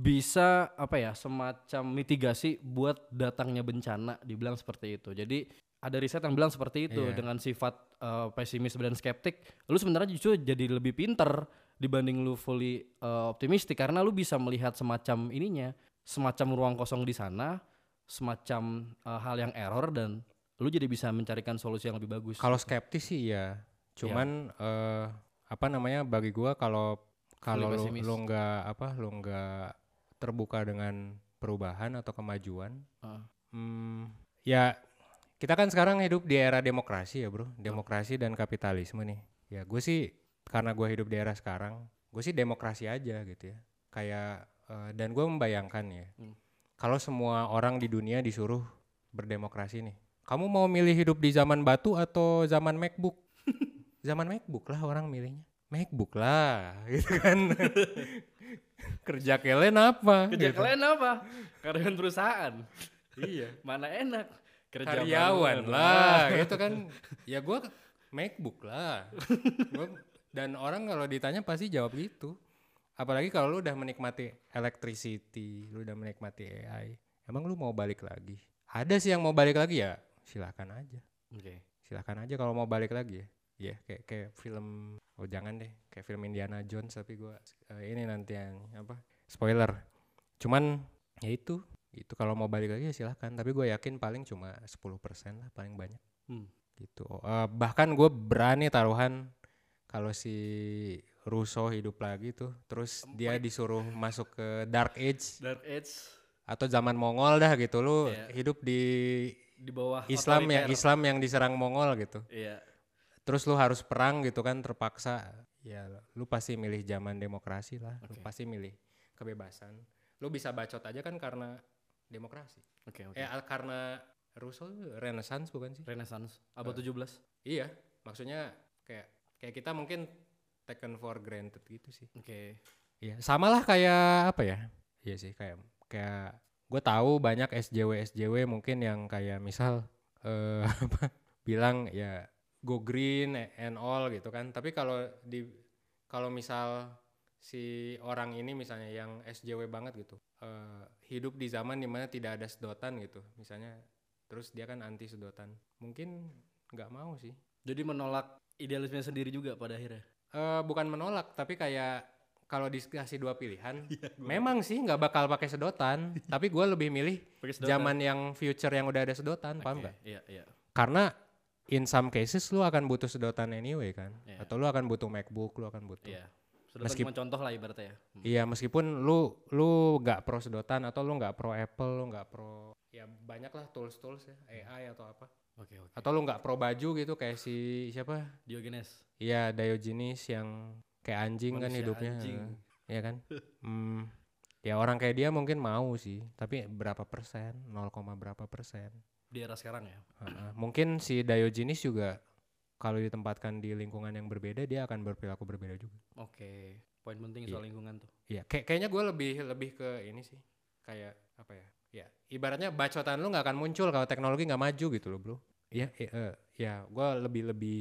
bisa apa ya semacam mitigasi buat datangnya bencana dibilang seperti itu jadi ada riset yang bilang seperti itu Iya. dengan sifat eh, pesimis dan skeptik lu sebenarnya justru jadi lebih pinter dibanding lu fully eh, optimistik karena lu bisa melihat semacam ininya semacam ruang kosong di sana semacam eh, hal yang error dan lu jadi bisa mencarikan solusi yang lebih bagus Kalau skeptis sih iya. Cuman eh, apa namanya bagi gua kalau kalau lu, lu nggak apa lu nggak terbuka dengan perubahan atau kemajuan, Heeh. hmm, ya kita kan sekarang hidup di era demokrasi ya bro, demokrasi dan kapitalisme nih. Ya gue sih karena gua hidup di era sekarang, gue sih demokrasi aja gitu ya. Kayak eh, dan gue membayangkan ya, Hmm. kalau semua orang di dunia disuruh berdemokrasi nih, kamu mau milih hidup di zaman batu atau zaman MacBook? <laughs> zaman MacBook lah orang milihnya. MacBook lah, <laughs> gitu kan. Kerja kalian apa? Kerja gitu. kalian apa? Karyawan perusahaan. <laughs> Iya. Mana enak? Kerja Karyawan lah, <laughs> gitu kan. Ya gua MacBook lah. Gua- dan orang kalau ditanya pasti jawab gitu. Apalagi kalau lu udah menikmati electricity, lu udah menikmati AI. Emang lu mau balik lagi? Ada sih yang mau balik lagi ya, silakan aja. Oke. silakan aja kalau mau balik lagi ya Iya kayak kayak film oh jangan deh kayak film Indiana Jones tapi gua eh, ini nanti yang apa spoiler cuman ya itu itu kalau mau balik lagi ya silahkan tapi gue yakin paling cuma 10% lah paling banyak Hmm. gitu Oh, eh, bahkan gue berani taruhan kalau si Russo hidup lagi tuh terus dia disuruh masuk ke Dark Age Dark Age atau zaman Mongol dah gitu lu Iya. hidup di di bawah Islam ya otoriter. Islam yang diserang Mongol gitu Iya. Terus lu harus perang gitu kan terpaksa. Ya lu pasti milih zaman demokrasi lah. Lu Oke. pasti milih kebebasan. Lu bisa bacot aja kan karena demokrasi. Oke, oke. eh al- karena Rousseau Renaissance bukan sih? Renaissance. Abad 17. iya maksudnya kayak kayak kita mungkin taken for granted gitu sih. Oke. iya sama lah kayak apa ya? Iya sih kayak kayak gue tahu banyak SJW SJW mungkin yang kayak misal eh <laughs> apa bilang ya go green and all gitu kan. Tapi kalau di kalau misal si orang ini misalnya yang SJW banget gitu eh, hidup di zaman di mana tidak ada sedotan gitu. Misalnya terus dia kan anti sedotan. Mungkin nggak mau sih. Jadi menolak idealisme sendiri juga pada akhirnya. Eh, bukan menolak tapi kayak kalau dikasih dua pilihan <laughs> memang sih nggak bakal pakai sedotan. <laughs> Tapi gue lebih milih zaman yang future yang udah ada sedotan paham Oke, nggak? Iya, iya. karena in some cases lu akan butuh sedotan anyway kan Iya. atau lu akan butuh MacBook lu akan butuh Iya. Sedotan Meskip- cuma contoh lah ibaratnya ya. Hmm. Iya meskipun lu lu nggak pro sedotan atau lu nggak pro Apple lu nggak pro ya banyak lah tools tools ya AI atau apa Oke, oke. atau lu nggak pro baju gitu kayak si siapa Diogenes. Iya Diogenes yang kayak anjing kan Manusia hidupnya anjing. Iya kan <laughs> hmm, ya orang kayak dia mungkin mau sih tapi berapa persen 0, berapa persen Di era sekarang ya. Mungkin si Diogenes juga kalau ditempatkan di lingkungan yang berbeda dia akan berperilaku berbeda juga Oke. Poin penting Iya. soal lingkungan tuh. Iya, kayak kayaknya gue lebih lebih ke ini sih, kayak apa ya? Ya, ibaratnya bacotan lu nggak akan muncul kalau teknologi nggak maju gitu loh, bro. Iya, eh, eh, ya, gue lebih lebih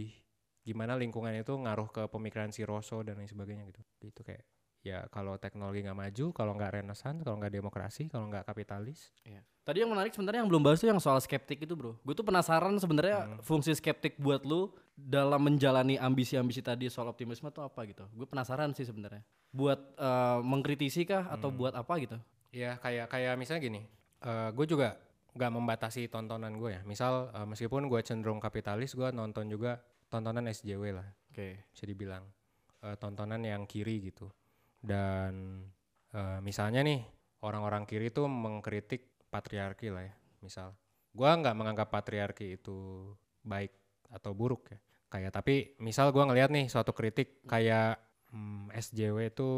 gimana lingkungan itu ngaruh ke pemikiran si Rosso dan lain sebagainya gitu. Itu kayak ya kalau teknologi nggak maju, kalau nggak renaissance, kalau nggak demokrasi, kalau nggak kapitalis, Iya. Tadi yang menarik sebenarnya yang belum bahas tuh yang soal skeptik itu, Bro. Gue tuh penasaran sebenarnya fungsi skeptik buat lu dalam menjalani ambisi-ambisi tadi soal optimisme tuh apa gitu. Gue penasaran sih sebenarnya. Buat eh, mengkritisi kah atau buat apa gitu? ya kayak kayak misalnya gini, gue juga nggak membatasi tontonan gue ya. Misal eh, meskipun gue cenderung kapitalis, gue nonton juga tontonan SJW lah. Oke. bisa dibilang eh, tontonan yang kiri gitu dan eh, misalnya nih orang-orang kiri tuh mengkritik patriarki lah ya misal gua nggak menganggap patriarki itu baik atau buruk ya kayak tapi misal gua ngelihat nih suatu kritik kayak hmm, SJW itu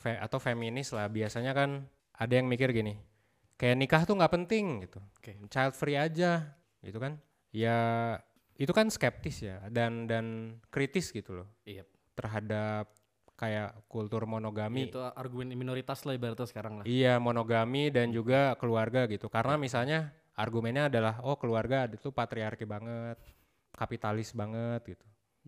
fe- atau feminis lah biasanya kan ada yang mikir gini kayak nikah tuh nggak penting gitu Oke. child free aja gitu kan ya itu kan skeptis ya dan dan kritis gitu loh Iya. terhadap kayak kultur monogami. Itu argumen minoritas lah ibaratnya sekarang lah. Iya, monogami dan juga keluarga gitu. Karena misalnya argumennya adalah oh keluarga itu patriarki banget, kapitalis banget gitu.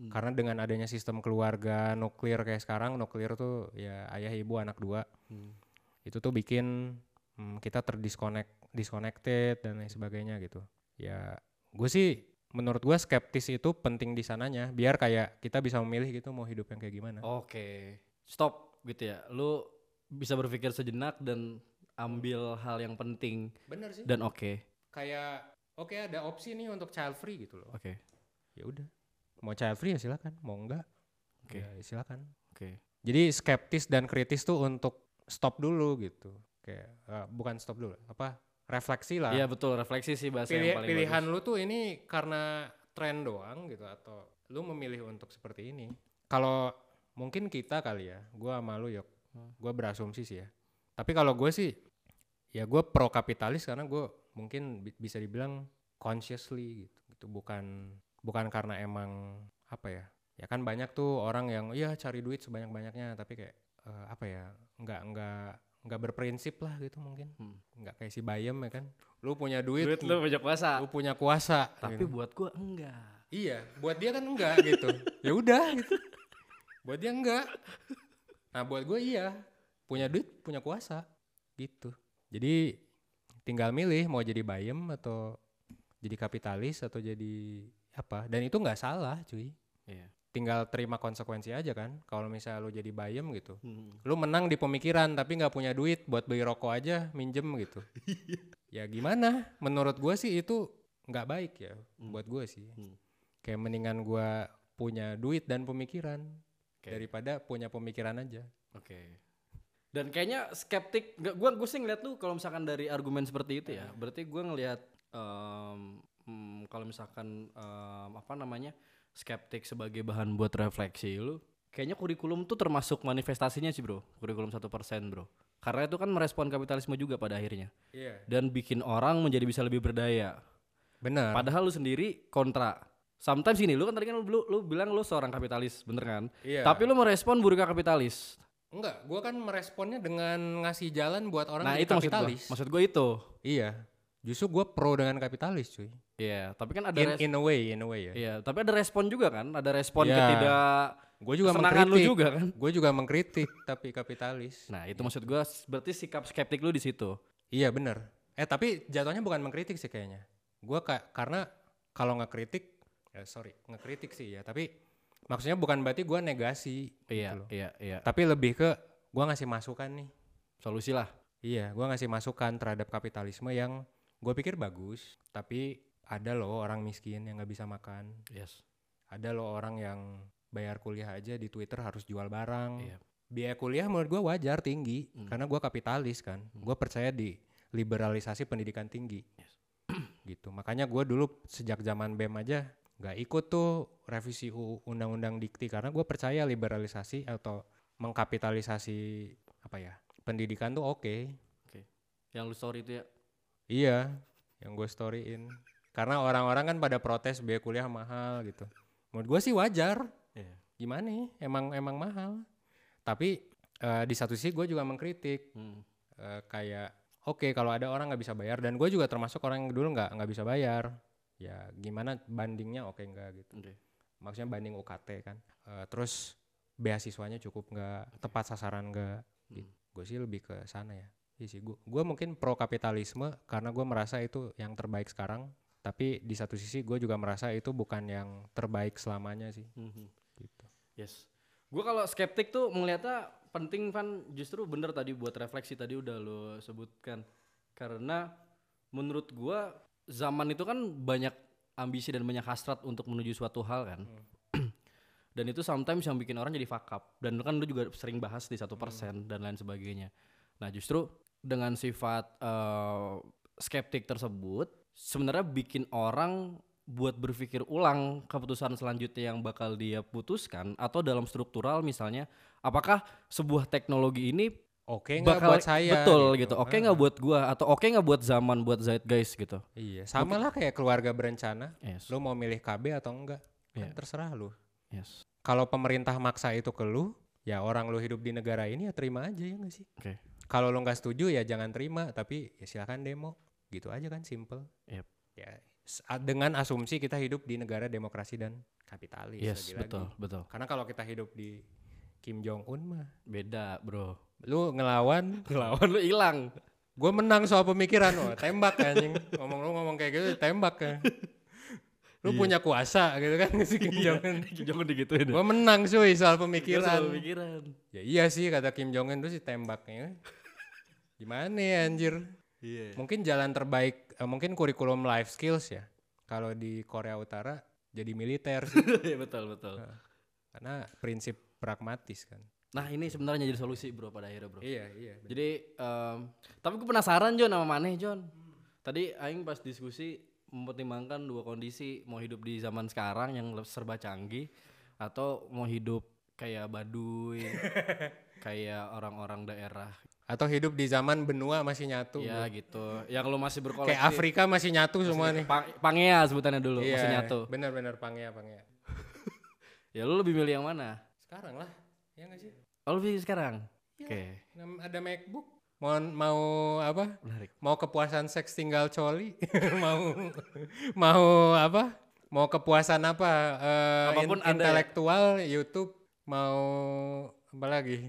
Karena dengan adanya sistem keluarga nuklir kayak sekarang, nuklir tuh ya ayah ibu anak dua. Hmm. Itu tuh bikin hmm, kita terdisconnect, disconnected dan lain sebagainya gitu. Ya, gue sih menurut gue skeptis itu penting di sananya, biar kayak kita bisa memilih gitu mau hidup yang kayak gimana. Oke. Stop gitu ya. Lu bisa berpikir sejenak dan ambil hal yang penting Bener sih. dan oke. Kayak oke ada opsi nih untuk child free gitu loh. Oke. Ya udah, mau child free ya silakan, mau enggak Oke. ya silakan. Oke. Jadi skeptis dan kritis tuh untuk stop dulu gitu. Kayak eh, bukan stop dulu, apa? Refleksi lah. Iya betul, refleksi sih bahasa Pilih- yang paling pilihan bagus. lu tuh ini karena tren doang gitu atau lu memilih untuk seperti ini. Kalau mungkin kita kali ya, gua sama lu yok, Hmm. gua berasumsi sih ya. Tapi kalau gue sih, ya gue pro kapitalis karena gue mungkin bi- bisa dibilang consciously gitu, gitu bukan bukan karena emang apa ya, ya kan banyak tuh orang yang ya cari duit sebanyak banyaknya tapi kayak eh, apa ya, nggak nggak nggak berprinsip lah gitu mungkin, Hmm. nggak kayak si Bayem ya kan, lu punya duit, Duit lu banyak kuasa. lu punya kuasa Tapi gitu. buat gua enggak. iya buat dia kan enggak gitu <laughs> ya udah gitu buat dia enggak nah buat gue iya punya duit punya kuasa gitu jadi tinggal milih mau jadi bayem atau jadi kapitalis atau jadi apa dan itu nggak salah cuy Iya. Tinggal terima konsekuensi aja kan kalau misalnya lu jadi bayem gitu Hmm. lu menang di pemikiran tapi nggak punya duit buat beli rokok aja minjem gitu <laughs> ya gimana menurut gua sih itu nggak baik ya Hmm. buat gua sih Hmm. kayak mendingan gua punya duit dan pemikiran Oke. daripada punya pemikiran aja Oke. Dan kayaknya skeptik, nggak gua gue sih ngeliat lu kalau misalkan dari argumen seperti itu ya, berarti gua ngelihat em, hmm, kalau misalkan em, apa namanya skeptik sebagai bahan buat refleksi lu, kayaknya kurikulum tuh termasuk manifestasinya sih bro, kurikulum satu persen bro, karena itu kan merespon kapitalisme juga pada akhirnya iya dan bikin orang menjadi bisa lebih berdaya. benar Padahal lu sendiri kontra. Sometimes gini, lu kan tadi kan lu, lu, lu bilang lu seorang kapitalis, bener kan? iya Tapi lu merespon buruknya kapitalis. enggak gua kan meresponnya dengan ngasih jalan buat orang nah itu maksud gua. kapitalis Maksud gue itu. iya justru gua pro dengan kapitalis cuy Iya, tapi kan ada in, in a way in a way ya Iya, tapi ada respon juga kan? Ada respon Iya. ketidak gue juga kesenangan lu mengkritik juga kan? gue juga mengkritik <laughs> tapi kapitalis Nah, itu maksud gua s- berarti sikap skeptik lu di situ. Iya bener. Eh tapi jatuhnya bukan mengkritik sih kayaknya. Gua ka karena kalau ngekritik, ya sorry ngekritik sih ya. Tapi maksudnya bukan berarti gua negasi. Iya, loh. iya, iya. Tapi lebih ke gua ngasih masukan nih. Solusi lah. Iya, gua ngasih masukan terhadap kapitalisme yang gue pikir bagus. Tapi ada loh orang miskin yang nggak bisa makan. Yes. Ada loh orang yang bayar kuliah aja di Twitter harus jual barang. Iya. Biaya kuliah menurut gua wajar tinggi Hmm. karena gua kapitalis kan. Gua percaya di liberalisasi pendidikan tinggi. <clears throat> gitu. Makanya gua dulu sejak zaman BEM aja nggak ikut tuh revisi undang-undang dikti karena gue percaya liberalisasi atau mengkapitalisasi apa ya pendidikan tuh oke. Yang lu story itu ya. Iya, yang gue storyin. Karena orang-orang kan pada protes biaya kuliah mahal gitu. Menurut gue sih wajar. Iya. Gimana nih? Emang emang mahal. Tapi eh, di satu sisi gue juga mengkritik Hmm. eh, kayak oke kalau ada orang nggak bisa bayar dan gue juga termasuk orang yang dulu nggak nggak bisa bayar. Ya gimana bandingnya oke nggak gitu. Oke. Maksudnya banding UKT kan. Eh, terus beasiswanya cukup nggak tepat sasaran nggak. Hmm. Gue sih lebih ke sana ya. Iya sih, gue mungkin pro kapitalisme karena gue merasa itu yang terbaik sekarang. Tapi di satu sisi gue juga merasa itu bukan yang terbaik selamanya sih. Mhm. Gitu. Yes. Gue kalau skeptik tuh melihatnya penting Van justru bener tadi buat refleksi tadi udah lo sebutkan karena menurut gua zaman itu kan banyak ambisi dan banyak hasrat untuk menuju suatu hal kan <clears throat> dan itu sometimes yang bikin orang jadi fuck up dan kan lu juga sering bahas di satu persen dan lain sebagainya nah justru dengan sifat eh, skeptik tersebut sebenarnya bikin orang buat berpikir ulang keputusan selanjutnya yang bakal dia putuskan atau dalam struktural misalnya apakah sebuah teknologi ini Oke nggak bakal buat saya? betul gitu, oke Ah, nggak buat gua atau oke nggak buat zaman buat zeitgeist gitu Iya, sama lah kayak keluarga berencana. yes Lu mau milih KB atau enggak? Kan Iya. terserah lu. yes Kalau pemerintah maksa itu ke lu, ya orang lu hidup di negara ini ya terima aja ya nggak sih? oke Kalau lu nggak setuju ya jangan terima, tapi ya silakan demo. Gitu aja kan simple. Yep. Ya dengan asumsi kita hidup di negara demokrasi dan kapitalis Yes, lagi-lagi. betul, betul. Karena kalau kita hidup di Kim Jong Un mah, Beda, Bro. lu ngelawan, <laughs> Lawan lu hilang. gue menang soal pemikiran, wah tembak anjing. Ngomong lu ngomong kayak gitu, tembak kan. Lu punya kuasa gitu kan si Kim Jong Un. <laughs> Kim Jong Un digituin. Gue menang cuy soal Gua pemikiran. selalu pikiran. Ya iya sih kata Kim Jong Un tuh sih tembaknya. Gimana ya anjir? Iya. Mungkin jalan terbaik, eh, mungkin kurikulum life skills ya. Kalau di Korea Utara jadi militer sih. <laughs> Iya betul betul. Karena prinsip pragmatis kan. Nah ini sebenarnya jadi solusi bro pada akhirnya bro. Iya, iya. bener. Jadi em, tapi gue penasaran John sama Maneh John. Tadi Aing pas diskusi mempertimbangkan dua kondisi mau hidup di zaman sekarang yang serba canggih atau mau hidup kayak Baduy, <laughs> kayak orang-orang daerah Atau hidup di zaman benua masih nyatu. ya bro. gitu. Yang lo masih berkoleksi. Kayak Afrika masih nyatu semua nih. Pa- Pangea sebutannya dulu Iya, masih nyatu. Bener-bener pangea, pangea. <laughs> Ya lu lebih milih yang mana? Sekarang lah, ya nggak sih? Oh lebih sekarang. Iya. Oke, Nam- Ada MacBook. Mau mau apa? menarik. Mau kepuasan seks tinggal coli? <laughs> mau mau apa? Mau kepuasan apa? Eh, Apa pun in- ya? intelektual, YouTube, mau apa lagi?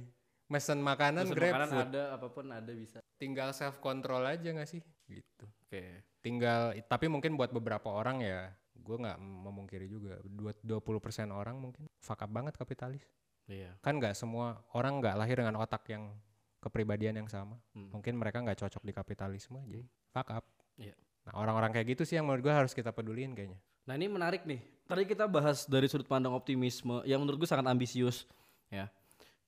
Mesen makanan, Terus grab makanan food. ada apa pun ada bisa. Tinggal self control aja nggak sih? Gitu. Oke. Tinggal tapi mungkin buat beberapa orang ya, gue nggak memungkiri juga. Dua 20% orang mungkin fuck up banget kapitalis. Iya. Kan nggak semua orang nggak lahir dengan otak yang kepribadian yang sama. Hmm. Mungkin mereka nggak cocok di kapitalisme, jadi fuck up. Iya. Nah orang-orang kayak gitu sih yang menurut gue harus kita peduliin kayaknya. Nah ini menarik nih. Tadi kita bahas dari sudut pandang optimisme yang menurut gue sangat ambisius ya.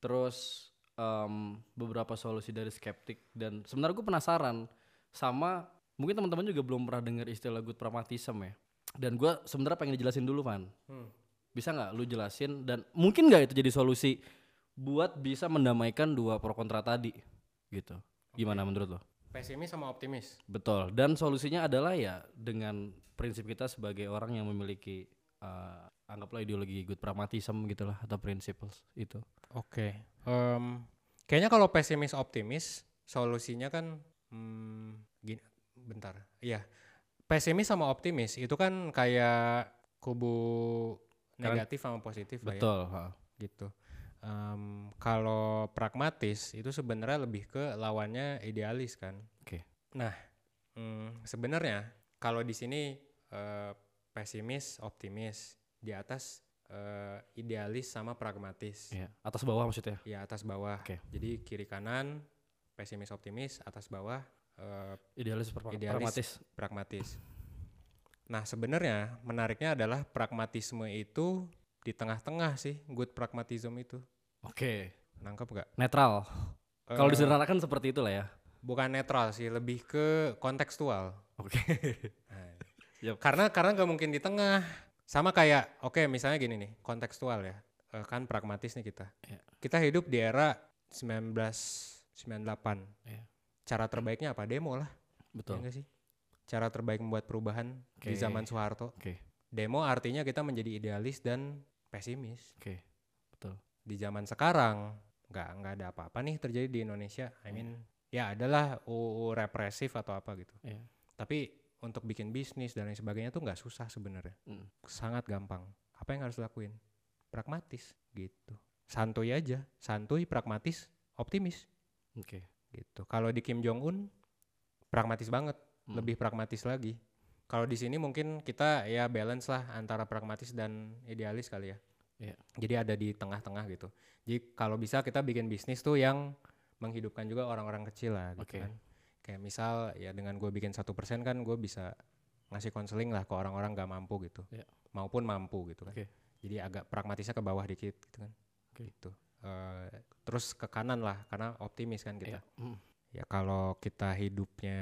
Terus em, beberapa solusi dari skeptik dan sebenarnya gue penasaran sama mungkin teman-teman juga belum pernah dengar istilah good pragmatism ya. Dan gue sebenarnya pengen dijelasin dulu Van. Bisa nggak lu jelasin dan mungkin nggak itu jadi solusi buat bisa mendamaikan dua pro kontra tadi gitu. Gimana menurut lo? Pesimis sama optimis. Betul. Dan solusinya adalah ya dengan prinsip kita sebagai orang yang memiliki eh, anggaplah ideologi good pragmatism gitulah atau principles itu. Oke. Em, kayaknya kalau pesimis optimis solusinya kan hmm, gini, bentar. Iya. Pesimis sama optimis itu kan kayak kubu Kalian- negatif sama positif lah ya. Betul. gitu. Em, kalau pragmatis itu sebenarnya lebih ke lawannya idealis kan. Oke. Nah, mm, sebenarnya kalau di sini eh, pesimis, optimis, di atas eh, idealis sama pragmatis. Iya. Atas bawah maksudnya. Ya atas bawah. Oke. Jadi kiri kanan pesimis, optimis, atas bawah eh, Idealis, pra- Idealis. pragmatis. pragmatis. Nah, sebenarnya menariknya adalah pragmatisme itu di tengah-tengah sih, good pragmatism itu. Oke. Nangkep gak? Netral. Kalau Eh, disederhanakan seperti itulah ya. bukan netral sih, lebih ke kontekstual. Oke. Nah, <laughs> Yap. Karena karena nggak mungkin di tengah. Sama kayak, oke misalnya gini nih, kontekstual ya. Eh, kan pragmatis nih kita. Iya. Kita hidup di era 1998. Iya. Cara terbaiknya apa? Demo lah. Ya Betul. nggak sih? Cara terbaik membuat perubahan di Oke. zaman Soeharto. Oke. Demo artinya kita menjadi idealis dan pesimis. Oke. Betul. Di zaman sekarang nggak nggak ada apa-apa nih terjadi di Indonesia. I mean, ya adalah UU represif atau apa gitu. Iya. Tapi untuk bikin bisnis dan lain sebagainya tuh nggak susah sebenarnya. Mm. Sangat gampang. Apa yang harus dilakuin? Pragmatis gitu. Santuy aja, santuy, pragmatis, optimis Oke. gitu. Kalau di Kim Jong Un pragmatis banget, Mm. lebih pragmatis lagi. Kalau di sini mungkin kita ya balance lah antara pragmatis dan idealis kali ya. Iya. Jadi ada di tengah-tengah gitu. Jadi kalau bisa kita bikin bisnis tuh yang menghidupkan juga orang-orang kecil lah gitu Oke. kan. Kayak misal ya dengan gue bikin satu persen kan gue bisa ngasih konseling lah ke orang-orang gak mampu gitu, Iya. maupun mampu gitu kan. Oke. Jadi agak pragmatisnya ke bawah dikit gitu kan. Oke. Gitu. Eh, terus ke kanan lah karena optimis kan kita. Iya. Mm. Ya kalau kita hidupnya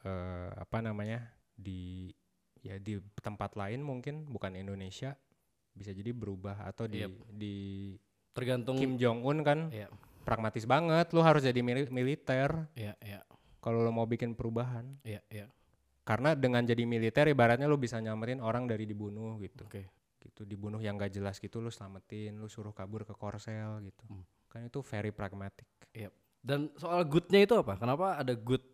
eh, apa namanya di ya di tempat lain mungkin bukan Indonesia bisa jadi berubah atau di Yep. di Tergantung. Kim Jong Un kan Iya. pragmatis banget lu harus jadi mili- militer Iya. Iya. Kalau lu mau bikin perubahan Iya. Iya. karena dengan jadi militer ibaratnya lu bisa nyamarin orang dari dibunuh gitu Oke. gitu dibunuh yang gak jelas gitu lu selamatin lu suruh kabur ke Korsel gitu Hmm. kan itu very pragmatic Dan soal goodnya itu apa? Kenapa ada good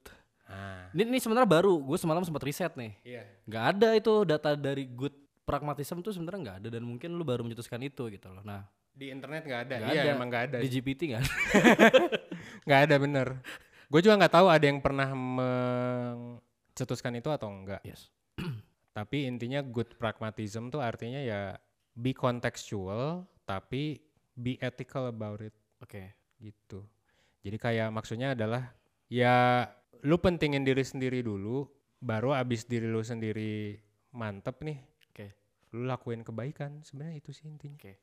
Ah, Ini, ini sebenarnya baru. Gue semalam sempat riset nih. iya. Nggak ada itu data dari good pragmatism tuh sebenarnya nggak ada dan mungkin lu baru mencetuskan itu gitu loh. Nah, Di internet nggak ada. nggak iya, ada. emang nggak ada. Di GPT nggak ada. <laughs> Nggak ada bener. Gue juga nggak tahu ada yang pernah mencetuskan itu atau enggak. Yes. <clears throat> Tapi intinya good pragmatism tuh artinya ya be contextual tapi be ethical about it Oke. gitu. Jadi kayak maksudnya adalah ya lu pentingin diri sendiri dulu baru abis diri lu sendiri mantep nih Oke. lu lakuin kebaikan sebenarnya itu sih intinya. Oke.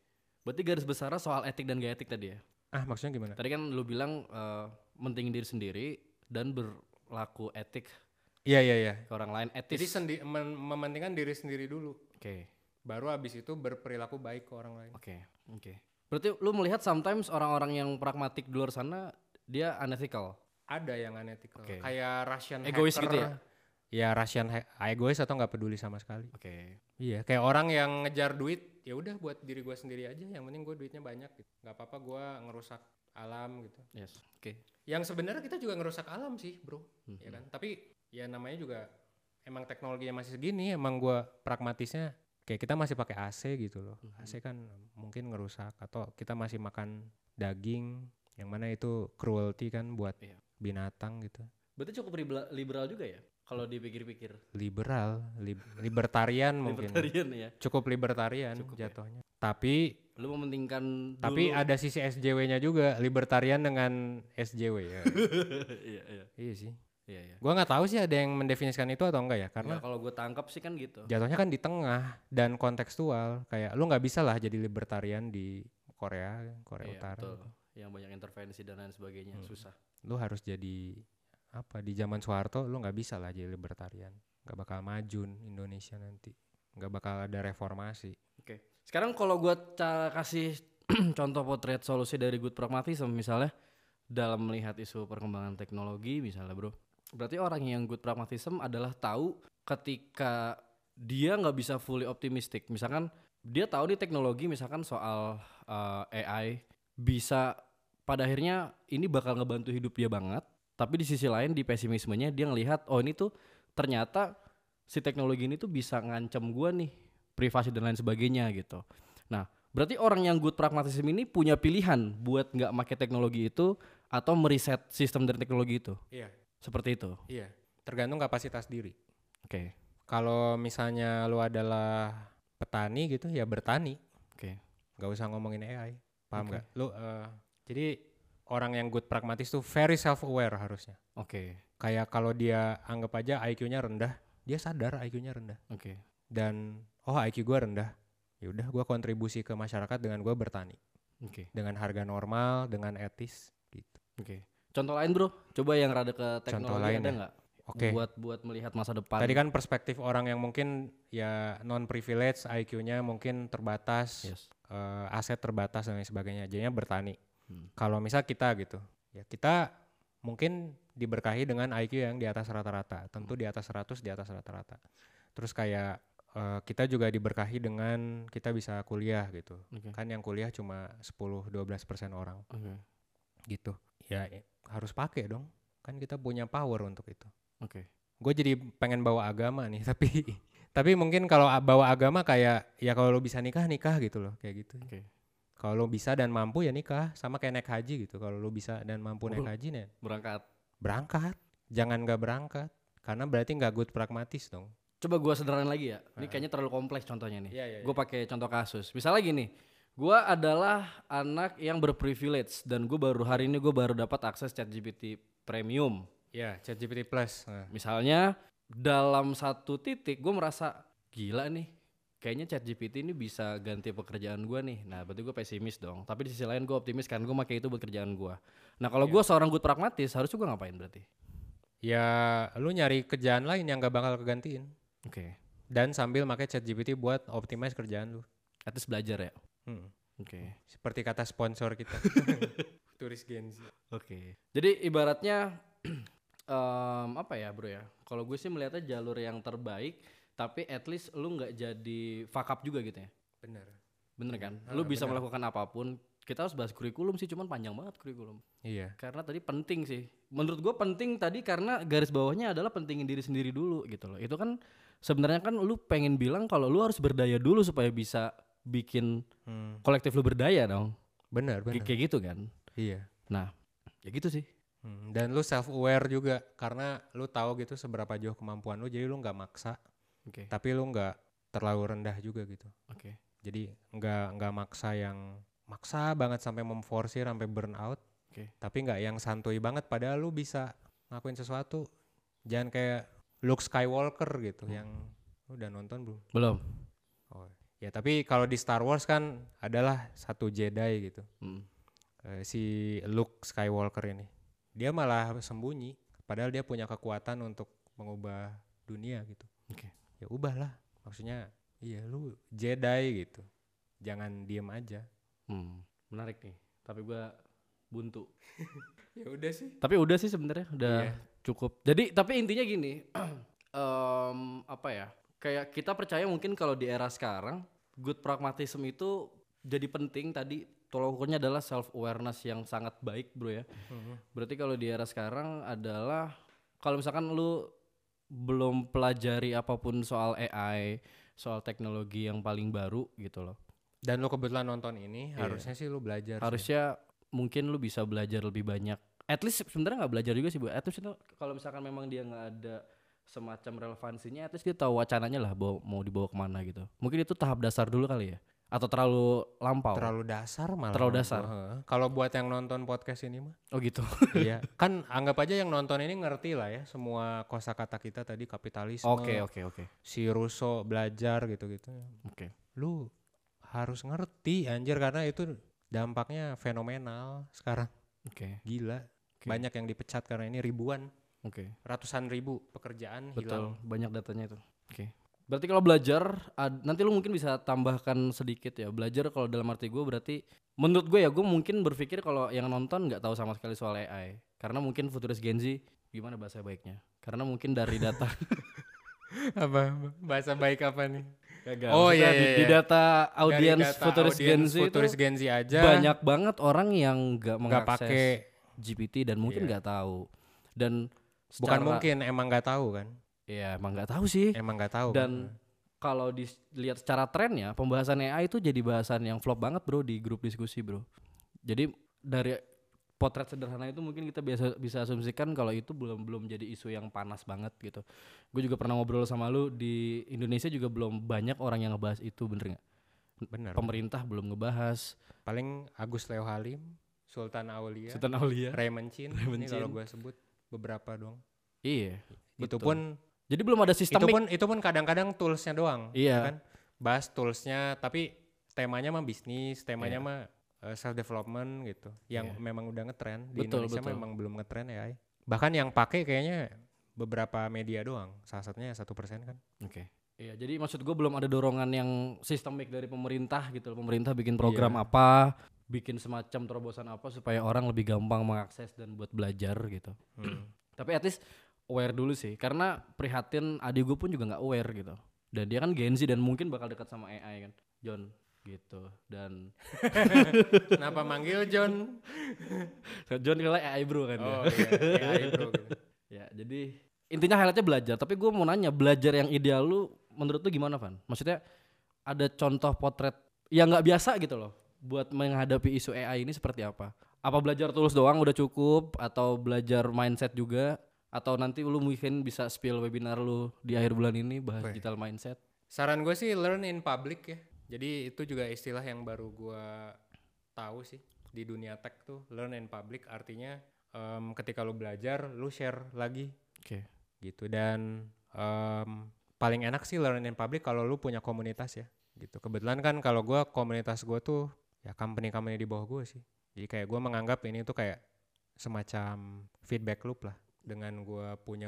Berarti garis besarnya soal etik dan gak etik tadi ya. Ah maksudnya gimana? Tadi kan lu bilang eh, mentingin diri sendiri dan berlaku etik Iya iya iya. ke orang lain etis. Jadi sendi men- mementingkan diri sendiri dulu Oke. baru abis itu berperilaku baik ke orang lain. Oke. Oke. Berarti lu melihat sometimes orang-orang yang pragmatik di luar sana dia unethical. Ada yang unethical. Oke. Kayak Russian Egois hacker. gitu ya? Ya Russian egois atau nggak peduli sama sekali. Oke. Iya, kayak orang yang ngejar duit, ya udah buat diri gua sendiri aja. Yang penting gue duitnya banyak gitu. Nggak apa-apa gua ngerusak alam gitu. Yes. Oke. Yang sebenarnya kita juga ngerusak alam sih, bro. Mhm. Ya kan? Tapi ya namanya juga emang teknologinya masih segini, emang gua pragmatisnya kayak kita masih pakai AC gitu loh. Mhm. AC kan mungkin ngerusak atau kita masih makan daging yang mana itu cruelty kan buat Iya. binatang gitu. Berarti cukup liberal juga ya kalau dipikir-pikir. Liberal, lib- libertarian mungkin. Libertarian ya. Cukup libertarian Cukup ya. jatuhnya. Tapi Lu mementingkan tapi dulu- ada sisi SJW-nya juga, libertarian dengan SJW ya. <laughs> iya iya iya sih. iya iya. Gua nggak tahu sih ada yang mendefinisikan itu atau enggak ya, karena Karena kalau gue tangkap sih kan gitu. jatuhnya kan di tengah dan kontekstual. Kayak lu nggak bisa lah jadi libertarian di Korea, Korea Iya, Utara. betul. Yang banyak intervensi dan lain sebagainya Hmm. susah. Lu harus jadi apa di zaman Soeharto lu nggak bisa lah jadi libertarian. nggak bakal maju Indonesia nanti. nggak bakal ada reformasi. Oke. Sekarang kalau gue kasih <clears throat> contoh potret solusi dari good pragmatism misalnya dalam melihat isu perkembangan teknologi misalnya bro. Berarti orang yang good pragmatism adalah tahu ketika dia nggak bisa fully optimistic. Misalkan dia tahu di teknologi misalkan soal uh, AI bisa pada akhirnya ini bakal ngebantu hidup dia banget. Tapi di sisi lain di pesimismenya dia ngelihat oh ini tuh ternyata si teknologi ini tuh bisa ngancam gua nih privasi dan lain sebagainya gitu. Nah, berarti orang yang good pragmatism ini punya pilihan buat nggak pakai teknologi itu atau meriset sistem dari teknologi itu. Iya, Seperti itu. iya. Tergantung kapasitas diri. Oke. Kalau misalnya lu adalah petani gitu ya bertani, Oke. nggak usah ngomongin AI. Paham nggak? Lu eh, jadi orang yang good pragmatis tuh very self aware harusnya. Oke. Kayak kalau dia anggap aja IQ-nya rendah, dia sadar IQ-nya rendah Oke. dan oh IQ gua rendah. Ya udah gua kontribusi ke masyarakat dengan gua bertani Oke. dengan harga normal, dengan etis gitu. Oke. Contoh lain, Bro. Coba yang rada ke teknologi lain ada ya? nggak? Oke. Buat buat melihat masa depan. Tadi kan perspektif orang yang mungkin ya non privilege, IQ-nya mungkin terbatas, Yes. eh, aset terbatas dan lain sebagainya. Jadinya bertani. Hmm. Kalau misal kita gitu, ya kita mungkin diberkahi dengan IQ yang di atas rata-rata, tentu di atas 100 di atas rata-rata. Terus kayak eh, kita juga diberkahi dengan kita bisa kuliah gitu. Oke. Kan yang kuliah cuma 10-12% orang Oke. gitu. Ya harus pakai dong. Kan kita punya power untuk itu. Oke. Gue jadi pengen bawa agama nih, <laughs> tapi tapi mungkin kalau bawa agama kayak ya kalau lo bisa nikah nikah gitu loh, kayak gitu. Oke. Kalau lo bisa dan mampu ya nikah, sama kayak naik haji gitu. Kalau lo bisa dan mampu naik haji nih Berangkat. berangkat. Jangan nggak berangkat, karena berarti nggak good pragmatis dong. Coba gua sederhanain lagi ya. Ini kayaknya terlalu kompleks contohnya nih. Iya, iya, Gue pakai contoh kasus. Misalnya gini, gue adalah anak yang berprivilege dan gue baru hari ini gue baru dapat akses ChatGPT Premium. Ya, ChatGPT Plus. Nah, Misalnya dalam satu titik gue merasa gila nih, kayaknya ChatGPT ini bisa ganti pekerjaan gue nih. Nah berarti gue pesimis dong. Tapi di sisi lain gue optimis kan gue pakai itu buat kerjaan gue. Nah kalau gue seorang good pragmatis harus juga ngapain berarti? ya lu nyari kerjaan lain yang nggak bakal kegantiin. Oke. Dan sambil pakai ChatGPT buat optimize kerjaan lu. At least belajar ya. Hmm. Oke. Seperti kata sponsor kita. <laughs> Turis Gen Z. Oke. Jadi ibaratnya <clears throat> em, apa ya bro ya? Kalau gue sih melihatnya jalur yang terbaik, tapi at least lu nggak jadi fuck up juga gitu ya. Bener. Bener kan? Ah, Lu bisa bener. melakukan apa pun, kita harus bahas kurikulum sih, cuman panjang banget kurikulum. Iya. Karena tadi penting sih. Menurut gue penting tadi karena garis bawahnya adalah pentingin diri sendiri dulu gitu loh. Itu kan sebenarnya kan lu pengen bilang kalau lu harus berdaya dulu supaya bisa bikin Hmm. kolektif lu berdaya dong. Benar, Kayak benar. kayak gitu kan. Iya. Nah, ya gitu sih. Hmm, Dan lu self aware juga karena lu tahu gitu seberapa jauh kemampuan lu jadi lu nggak maksa Oke. tapi lu nggak terlalu rendah juga gitu. Oke. Jadi nggak nggak maksa yang maksa banget sampai memforsir sampai burn out. Oke. Tapi nggak yang santuy banget padahal lu bisa ngakuin sesuatu. Jangan kayak Luke Skywalker gitu yang lu udah nonton belum? Belum. Oh. Ya tapi kalau di Star Wars kan adalah satu Jedi gitu. Hmm. Eh, si Luke Skywalker ini. Dia malah sembunyi padahal dia punya kekuatan untuk mengubah dunia gitu. Oke. Ya ubahlah. Maksudnya iya lu Jedi gitu. Jangan diem aja. Hmm. Menarik nih. Tapi gua buntu. <laughs> Ya udah sih. Tapi udah sih sebenarnya udah Iya. cukup. Jadi tapi intinya gini, <clears throat> em, apa ya? Kayak kita percaya mungkin kalau di era sekarang good pragmatism itu jadi penting tadi tolak ukurnya adalah self awareness yang sangat baik, Bro ya. Berarti kalau di era sekarang adalah kalau misalkan lu belum pelajari apa pun soal AI, soal teknologi yang paling baru gitu loh. Dan lu kebetulan nonton ini, Iya. harusnya sih lu belajar. sih. harusnya mungkin lu bisa belajar lebih banyak at least sebenarnya nggak belajar juga sih bu at least itu kalau misalkan memang dia nggak ada semacam relevansinya at least dia tahu wacananya lah mau dibawa ke mana gitu mungkin itu tahap dasar dulu kali ya atau terlalu lampau terlalu dasar malah. Terlalu dasar. Kalau buat yang nonton podcast ini mah, oh gitu <laughs> iya. <laughs> Kan anggap aja yang nonton ini ngerti lah ya semua kosakata kita tadi kapitalisme. oke oke oke Si Russo belajar gitu-gitu. oke Lu harus ngerti anjir karena itu dampaknya fenomenal sekarang. oke Gila. Oke. Banyak yang dipecat karena ini ribuan, oke ratusan ribu pekerjaan betul hilang. banyak datanya itu oke berarti kalau belajar ad- nanti lu mungkin bisa tambahkan sedikit ya belajar kalau dalam arti gue berarti menurut gue ya gue mungkin berpikir kalau yang nonton nggak tahu sama sekali soal AI karena mungkin futuris Gen Z gimana bahasa baiknya karena mungkin dari data <laughs> apa bahasa baik apa nih? Gagal. Oh, Maksudnya iya, di, iya, di iya. data audiens futuris Gen Z itu futuris Gen Z aja banyak banget orang yang nggak mengakses pakai GPT dan mungkin Iya. nggak tahu dan bukan mungkin emang nggak tahu kan ya emang nggak tahu sih. Emang nggak tahu dan kan? kalau dilihat secara trennya pembahasan AI itu jadi bahasan yang flop banget bro di grup diskusi bro. Jadi dari potret sederhana itu mungkin kita biasa bisa asumsikan kalau itu belum belum jadi isu yang panas banget gitu. Gue juga pernah ngobrol sama lu di Indonesia juga belum banyak orang yang ngebahas itu bener nggak? Benar pemerintah belum ngebahas. Paling Agus Leo Halim Sultan Aulia Sultan Aulia. Raymond Chin Raymond ini kalau gue sebut beberapa dong. Iya itu betul. pun jadi belum ada itu sistemik pun itu pun kadang-kadang toolsnya doang Iya. kan bahas toolsnya tapi temanya mah bisnis temanya Iya. mah self development gitu yang Iya. memang udah ngetren di Betul, Indonesia betul. memang belum ngetren ya bahkan yang pakai kayaknya beberapa media doang salah satunya satu persen kan Oke. Iya, jadi maksud gue belum ada dorongan yang sistemik dari pemerintah gitu. loh. Pemerintah bikin program Iya. apa, bikin semacam terobosan apa supaya orang lebih gampang mengakses dan buat belajar gitu. Hmm. Tapi at least aware dulu sih, karena prihatin adik gue pun juga nggak aware gitu. Dan dia kan Gen Z dan mungkin bakal dekat sama AI kan, John gitu. Dan <laughs> kenapa manggil John <laughs> John nilai AI bro kan. oh dia. iya AI bro gitu. <laughs> Ya, jadi intinya highlightnya belajar. Tapi gue mau nanya, belajar yang ideal lu menurut lu gimana, Van? Maksudnya ada contoh potret yang nggak biasa gitu loh, buat menghadapi isu AI ini seperti apa? Apa belajar tools doang udah cukup, atau belajar mindset juga, atau nanti lu mungkin bisa spill webinar lu di akhir bulan ini bahas Weh. digital mindset? Saran gue sih learn in public ya. Jadi itu juga istilah yang baru gue tahu sih di dunia tech tuh learn in public artinya em, ketika lu belajar lu share lagi Oke. gitu dan em, paling enak sih learn in public kalau lu punya komunitas ya gitu. Kebetulan kan kalau gue komunitas gue tuh ya company-company di bawah gue sih. Jadi kayak gue menganggap ini tuh kayak semacam feedback loop lah dengan gue punya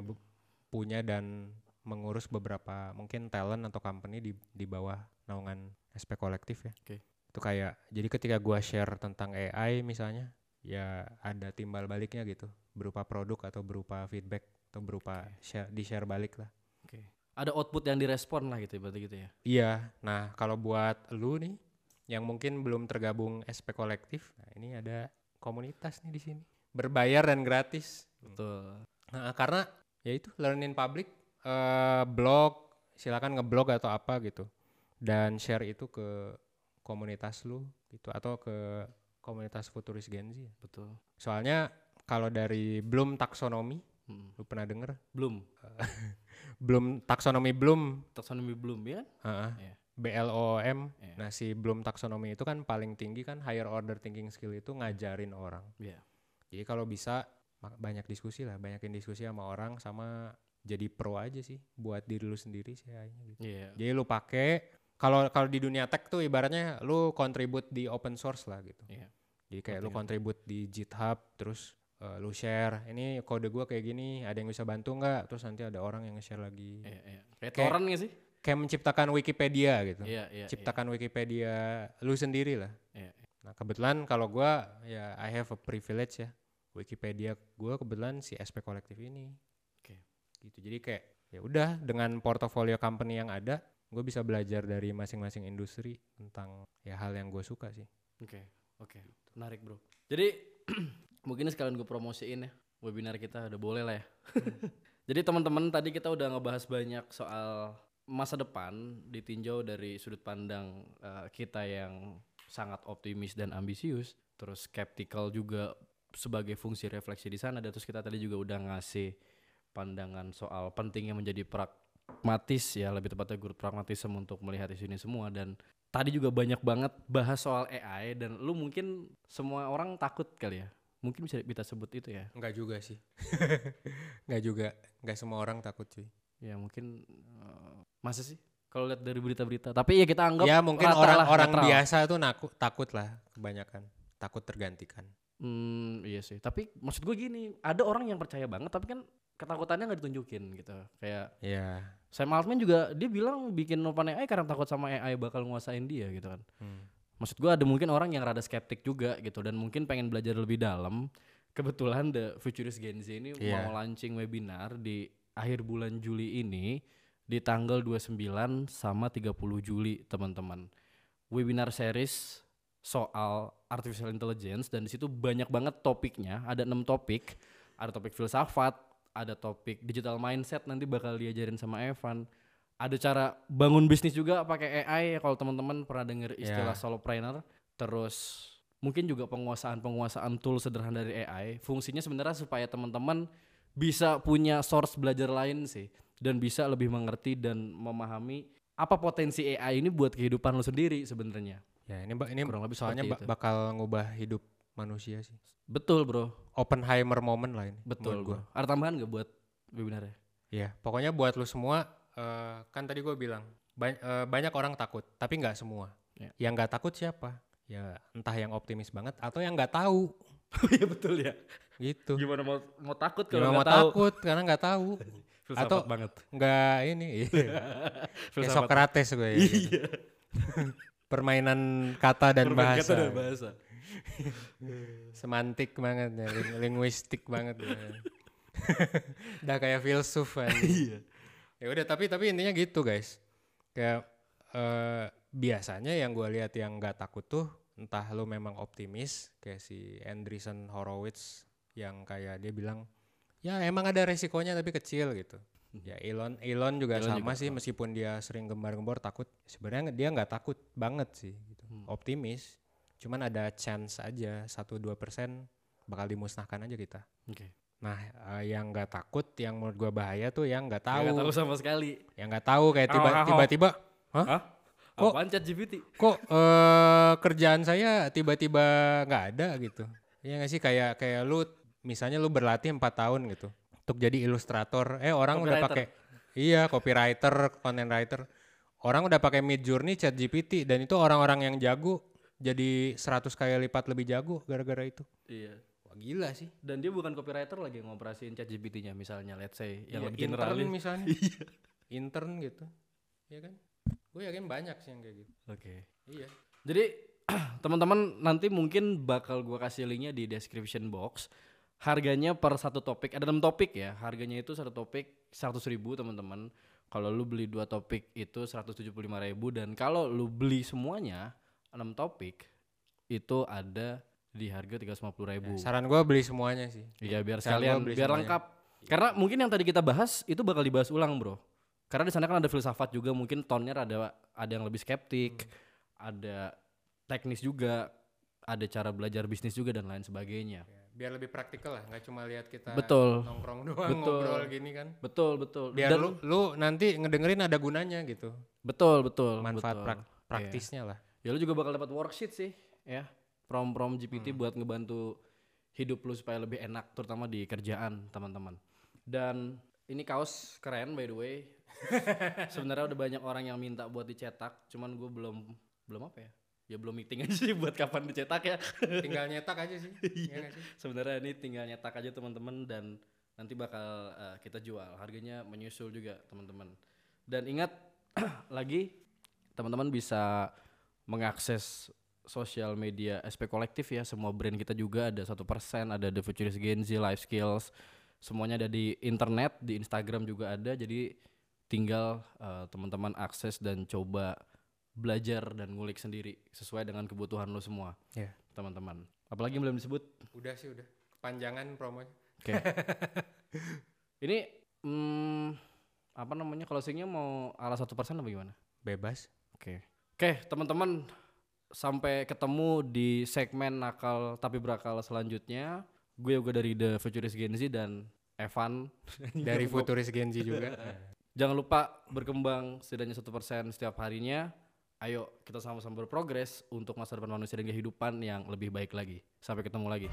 punya dan mengurus beberapa mungkin talent atau company di di bawah naungan SP kolektif ya. Oke. Itu kayak jadi ketika gua share tentang AI misalnya ya ada timbal baliknya gitu berupa produk atau berupa feedback atau berupa share, di share balik lah. Oke. Ada output yang direspon lah gitu berarti gitu ya. Iya. Nah, kalau buat lu nih yang mungkin belum tergabung SP kolektif. Nah, ini ada komunitas nih di sini. Berbayar dan gratis. Betul. Nah, karena ya itu learn in public eh, blog silakan ngeblog atau apa gitu dan share itu ke komunitas lu gitu atau ke komunitas futuris Gen Z. Betul. Soalnya kalau dari Bloom taksonomi, Mm. lu pernah denger? Belum. <laughs> Bloom taksonomi Bloom, Taksonomi belum ya? heeh, Iya. BLOM. Iya. Nah, si Bloom taksonomi itu kan paling tinggi kan higher order thinking skill itu ngajarin orang. Iya. Jadi kalau bisa banyak diskusi lah, banyakin diskusi sama orang sama jadi pro aja sih buat diri lu sendiri sih kayaknya gitu. Iya. Jadi lu pakai kalau kalau di dunia tech tuh ibaratnya lu kontribut di open source lah gitu. Iya. Jadi kayak lu kontribut di GitHub terus eh, lu share ini kode gua kayak gini, ada yang bisa bantu nggak? Terus nanti ada orang yang nge-share lagi. Iya, iya. Kayak Kayak- torrent nggak sih? Kayak menciptakan Wikipedia gitu. Iya, iya. Ciptakan Wikipedia lu sendiri lah. Iya. iya. Nah, kebetulan kalau gua ya I have a privilege ya. Wikipedia gua kebetulan si SP kolektif ini. Oke. Gitu. Jadi kayak ya udah dengan portofolio company yang ada, gue bisa belajar dari masing-masing industri tentang ya hal yang gue suka sih. Oke, oke, menarik bro. Jadi <clears throat> mungkin sekalian gue promosiin ya webinar kita udah boleh lah ya. <laughs> Jadi teman-teman tadi kita udah ngebahas banyak soal masa depan ditinjau dari sudut pandang eh, kita yang sangat optimis dan ambisius, terus skeptical juga sebagai fungsi refleksi di sana. Dan terus kita tadi juga udah ngasih pandangan soal pentingnya menjadi pragmatis ya lebih tepatnya good pragmatism untuk melihat isu ini semua dan tadi juga banyak banget bahas soal AI dan lu mungkin semua orang takut kali ya mungkin bisa kita sebut itu ya Enggak juga sih. <laughs> Enggak juga. Enggak semua orang takut cuy. ya mungkin eh, masa sih kalau lihat dari berita-berita tapi ya kita anggap ya mungkin orang-orang biasa tuh naku, takut lah kebanyakan. Takut tergantikan. Hmm, iya sih tapi maksud gue gini ada orang yang percaya banget tapi kan ketakutannya nggak ditunjukin gitu kayak Ya. Sam Altman juga dia bilang bikin OpenAI karena takut sama AI bakal nguasain dia gitu kan Hmm. maksud gua ada mungkin orang yang rada skeptik juga gitu dan mungkin pengen belajar lebih dalam kebetulan The Futurist Gen Z ini Iya. mau launching webinar di akhir bulan Juli ini di tanggal 29 sama 30 Juli teman-teman. Webinar series soal artificial intelligence dan di situ banyak banget topiknya. Ada enam topik. Ada topik filsafat ada topik digital mindset nanti bakal diajarin sama Evan. Ada cara bangun bisnis juga pakai AI kalau teman-teman pernah dengar istilah Ya. solopreneur. Terus mungkin juga penguasaan penguasaan tool sederhana dari AI fungsinya sebenarnya supaya teman-teman bisa punya source belajar lain sih dan bisa lebih mengerti dan memahami apa potensi AI ini buat kehidupan lo sendiri sebenarnya Ya ini ba- ini Kurang lebih soalnya ba- bakal ngubah hidup manusia sih. betul bro Oppenheimer moment lah ini. betul gua. ada tambahan nggak buat webinarnya Iya, pokoknya buat lu semua eh, kan tadi gue bilang ba- eh, banyak orang takut, tapi nggak semua. Ya. Yang nggak takut siapa? Ya entah yang optimis banget atau yang nggak tahu <laughs> iya betul ya gitu. gimana mau mau takut Gimana kalau mau nggak tahu takut karena nggak tahu. <laughs> filsafat Atau- banget Nggak ini. <laughs> Kayak. Socrates gue ya. gitu. iya <laughs> Permainan kata dan Permainan bahasa. kata dan bahasa Semantik banget ya, ling- linguistik banget ya. Udah kayak filsuf kan. iya ya udah tapi tapi intinya gitu guys kayak eh, biasanya yang gue lihat yang nggak takut tuh entah lu memang optimis kayak si Andreessen Horowitz yang kayak dia bilang ya emang ada resikonya tapi kecil gitu. Ya Elon Elon juga Elon sama juga, sih meskipun dia sering gembar-gembor takut. Sebenarnya dia nggak takut banget sih gitu. optimis cuman ada chance aja 1-2% bakal dimusnahkan aja kita. Oke. Nah, eh, yang nggak takut, yang menurut gua bahaya tuh yang nggak tahu, nggak tahu. sama sekali. Yang nggak tahu kayak tiba, tiba-tiba, hah? Hah? Kok- Apaan chat GPT? Kok eh, kerjaan saya tiba-tiba nggak ada gitu? Iya nggak sih? Kayak kayak lu, misalnya lu berlatih empat tahun gitu untuk jadi ilustrator, eh orang udah pakai, iya copywriter, content writer, orang udah pakai Mid Journey, Chat GPT dan itu orang-orang yang jago jadi 100 kali lipat lebih jago gara-gara itu. Iya. Wah gila sih. Dan dia bukan copywriter lagi yang ngoperasiin chat GPT-nya misalnya let's say yang Iya, lebih intern misalnya. <laughs> intern gitu. Iya kan? Gue yakin banyak sih yang kayak gitu. Oke. Iya. Jadi <clears throat> teman-teman nanti mungkin bakal gua kasih linknya di description box. Harganya per satu topik ada enam topik ya. Harganya itu satu topik 100.000 ribu teman-teman. Kalau lu beli dua topik itu 175.000 ribu dan kalau lu beli semuanya 6 topik itu ada di harga 350.000 ribu. Saran gue beli semuanya sih. Iya biar Saran sekalian biar semuanya. lengkap. Karena mungkin yang tadi kita bahas itu bakal dibahas ulang, Bro. Karena di sana kan ada filsafat juga, mungkin tonnya ada ada yang lebih skeptik, ada teknis juga, ada cara belajar bisnis juga dan lain sebagainya. Ya, biar lebih praktikal lah, nggak cuma lihat kita Betul. nongkrong <laughs> doang Betul. ngobrol gini kan. Betul, betul. Biar Dan- lu lu nanti ngedengerin ada gunanya gitu. betul, betul. Manfaat betul. prak- praktisnya lah. Ya lu juga bakal dapat worksheet sih, ya. Prom-prom GPT Hmm. buat ngebantu hidup lu supaya lebih enak terutama di kerjaan, teman-teman. Dan ini kaos keren by the way. <laughs> Sebenarnya udah banyak orang yang minta buat dicetak, cuman gue belum belum apa ya? Ya belum meeting aja sih buat kapan dicetak ya. Tinggal nyetak aja sih. <laughs> Iya sih? Sebenarnya ini tinggal nyetak aja teman-teman dan nanti bakal eh, kita jual. Harganya menyusul juga teman-teman. Dan ingat <clears throat> lagi teman-teman bisa mengakses sosial media SP Kolektif ya. Semua brand kita juga ada satu persen, ada The Futurist Gen Z, Life Skills. Semuanya ada di internet, di Instagram juga ada. Jadi tinggal eh, teman-teman akses dan coba belajar dan ngulik sendiri sesuai dengan kebutuhan lo semua Iya. teman-teman. Apalagi yang belum disebut Udah sih udah. Kepanjangan promonya. Oke. <laughs> Ini hmm, apa namanya closingnya mau ala satu persen apa gimana? Bebas. Oke. Oke teman-teman sampai ketemu di segmen nakal tapi berakal selanjutnya. Gue juga dari The Futurist Gen Z dan Evan <laughs> Dari Futuris Gen Z juga. <laughs> Jangan lupa berkembang setidaknya satu persen setiap harinya. Ayo kita sama-sama berprogres untuk masa depan manusia dan kehidupan yang lebih baik lagi. Sampai ketemu lagi.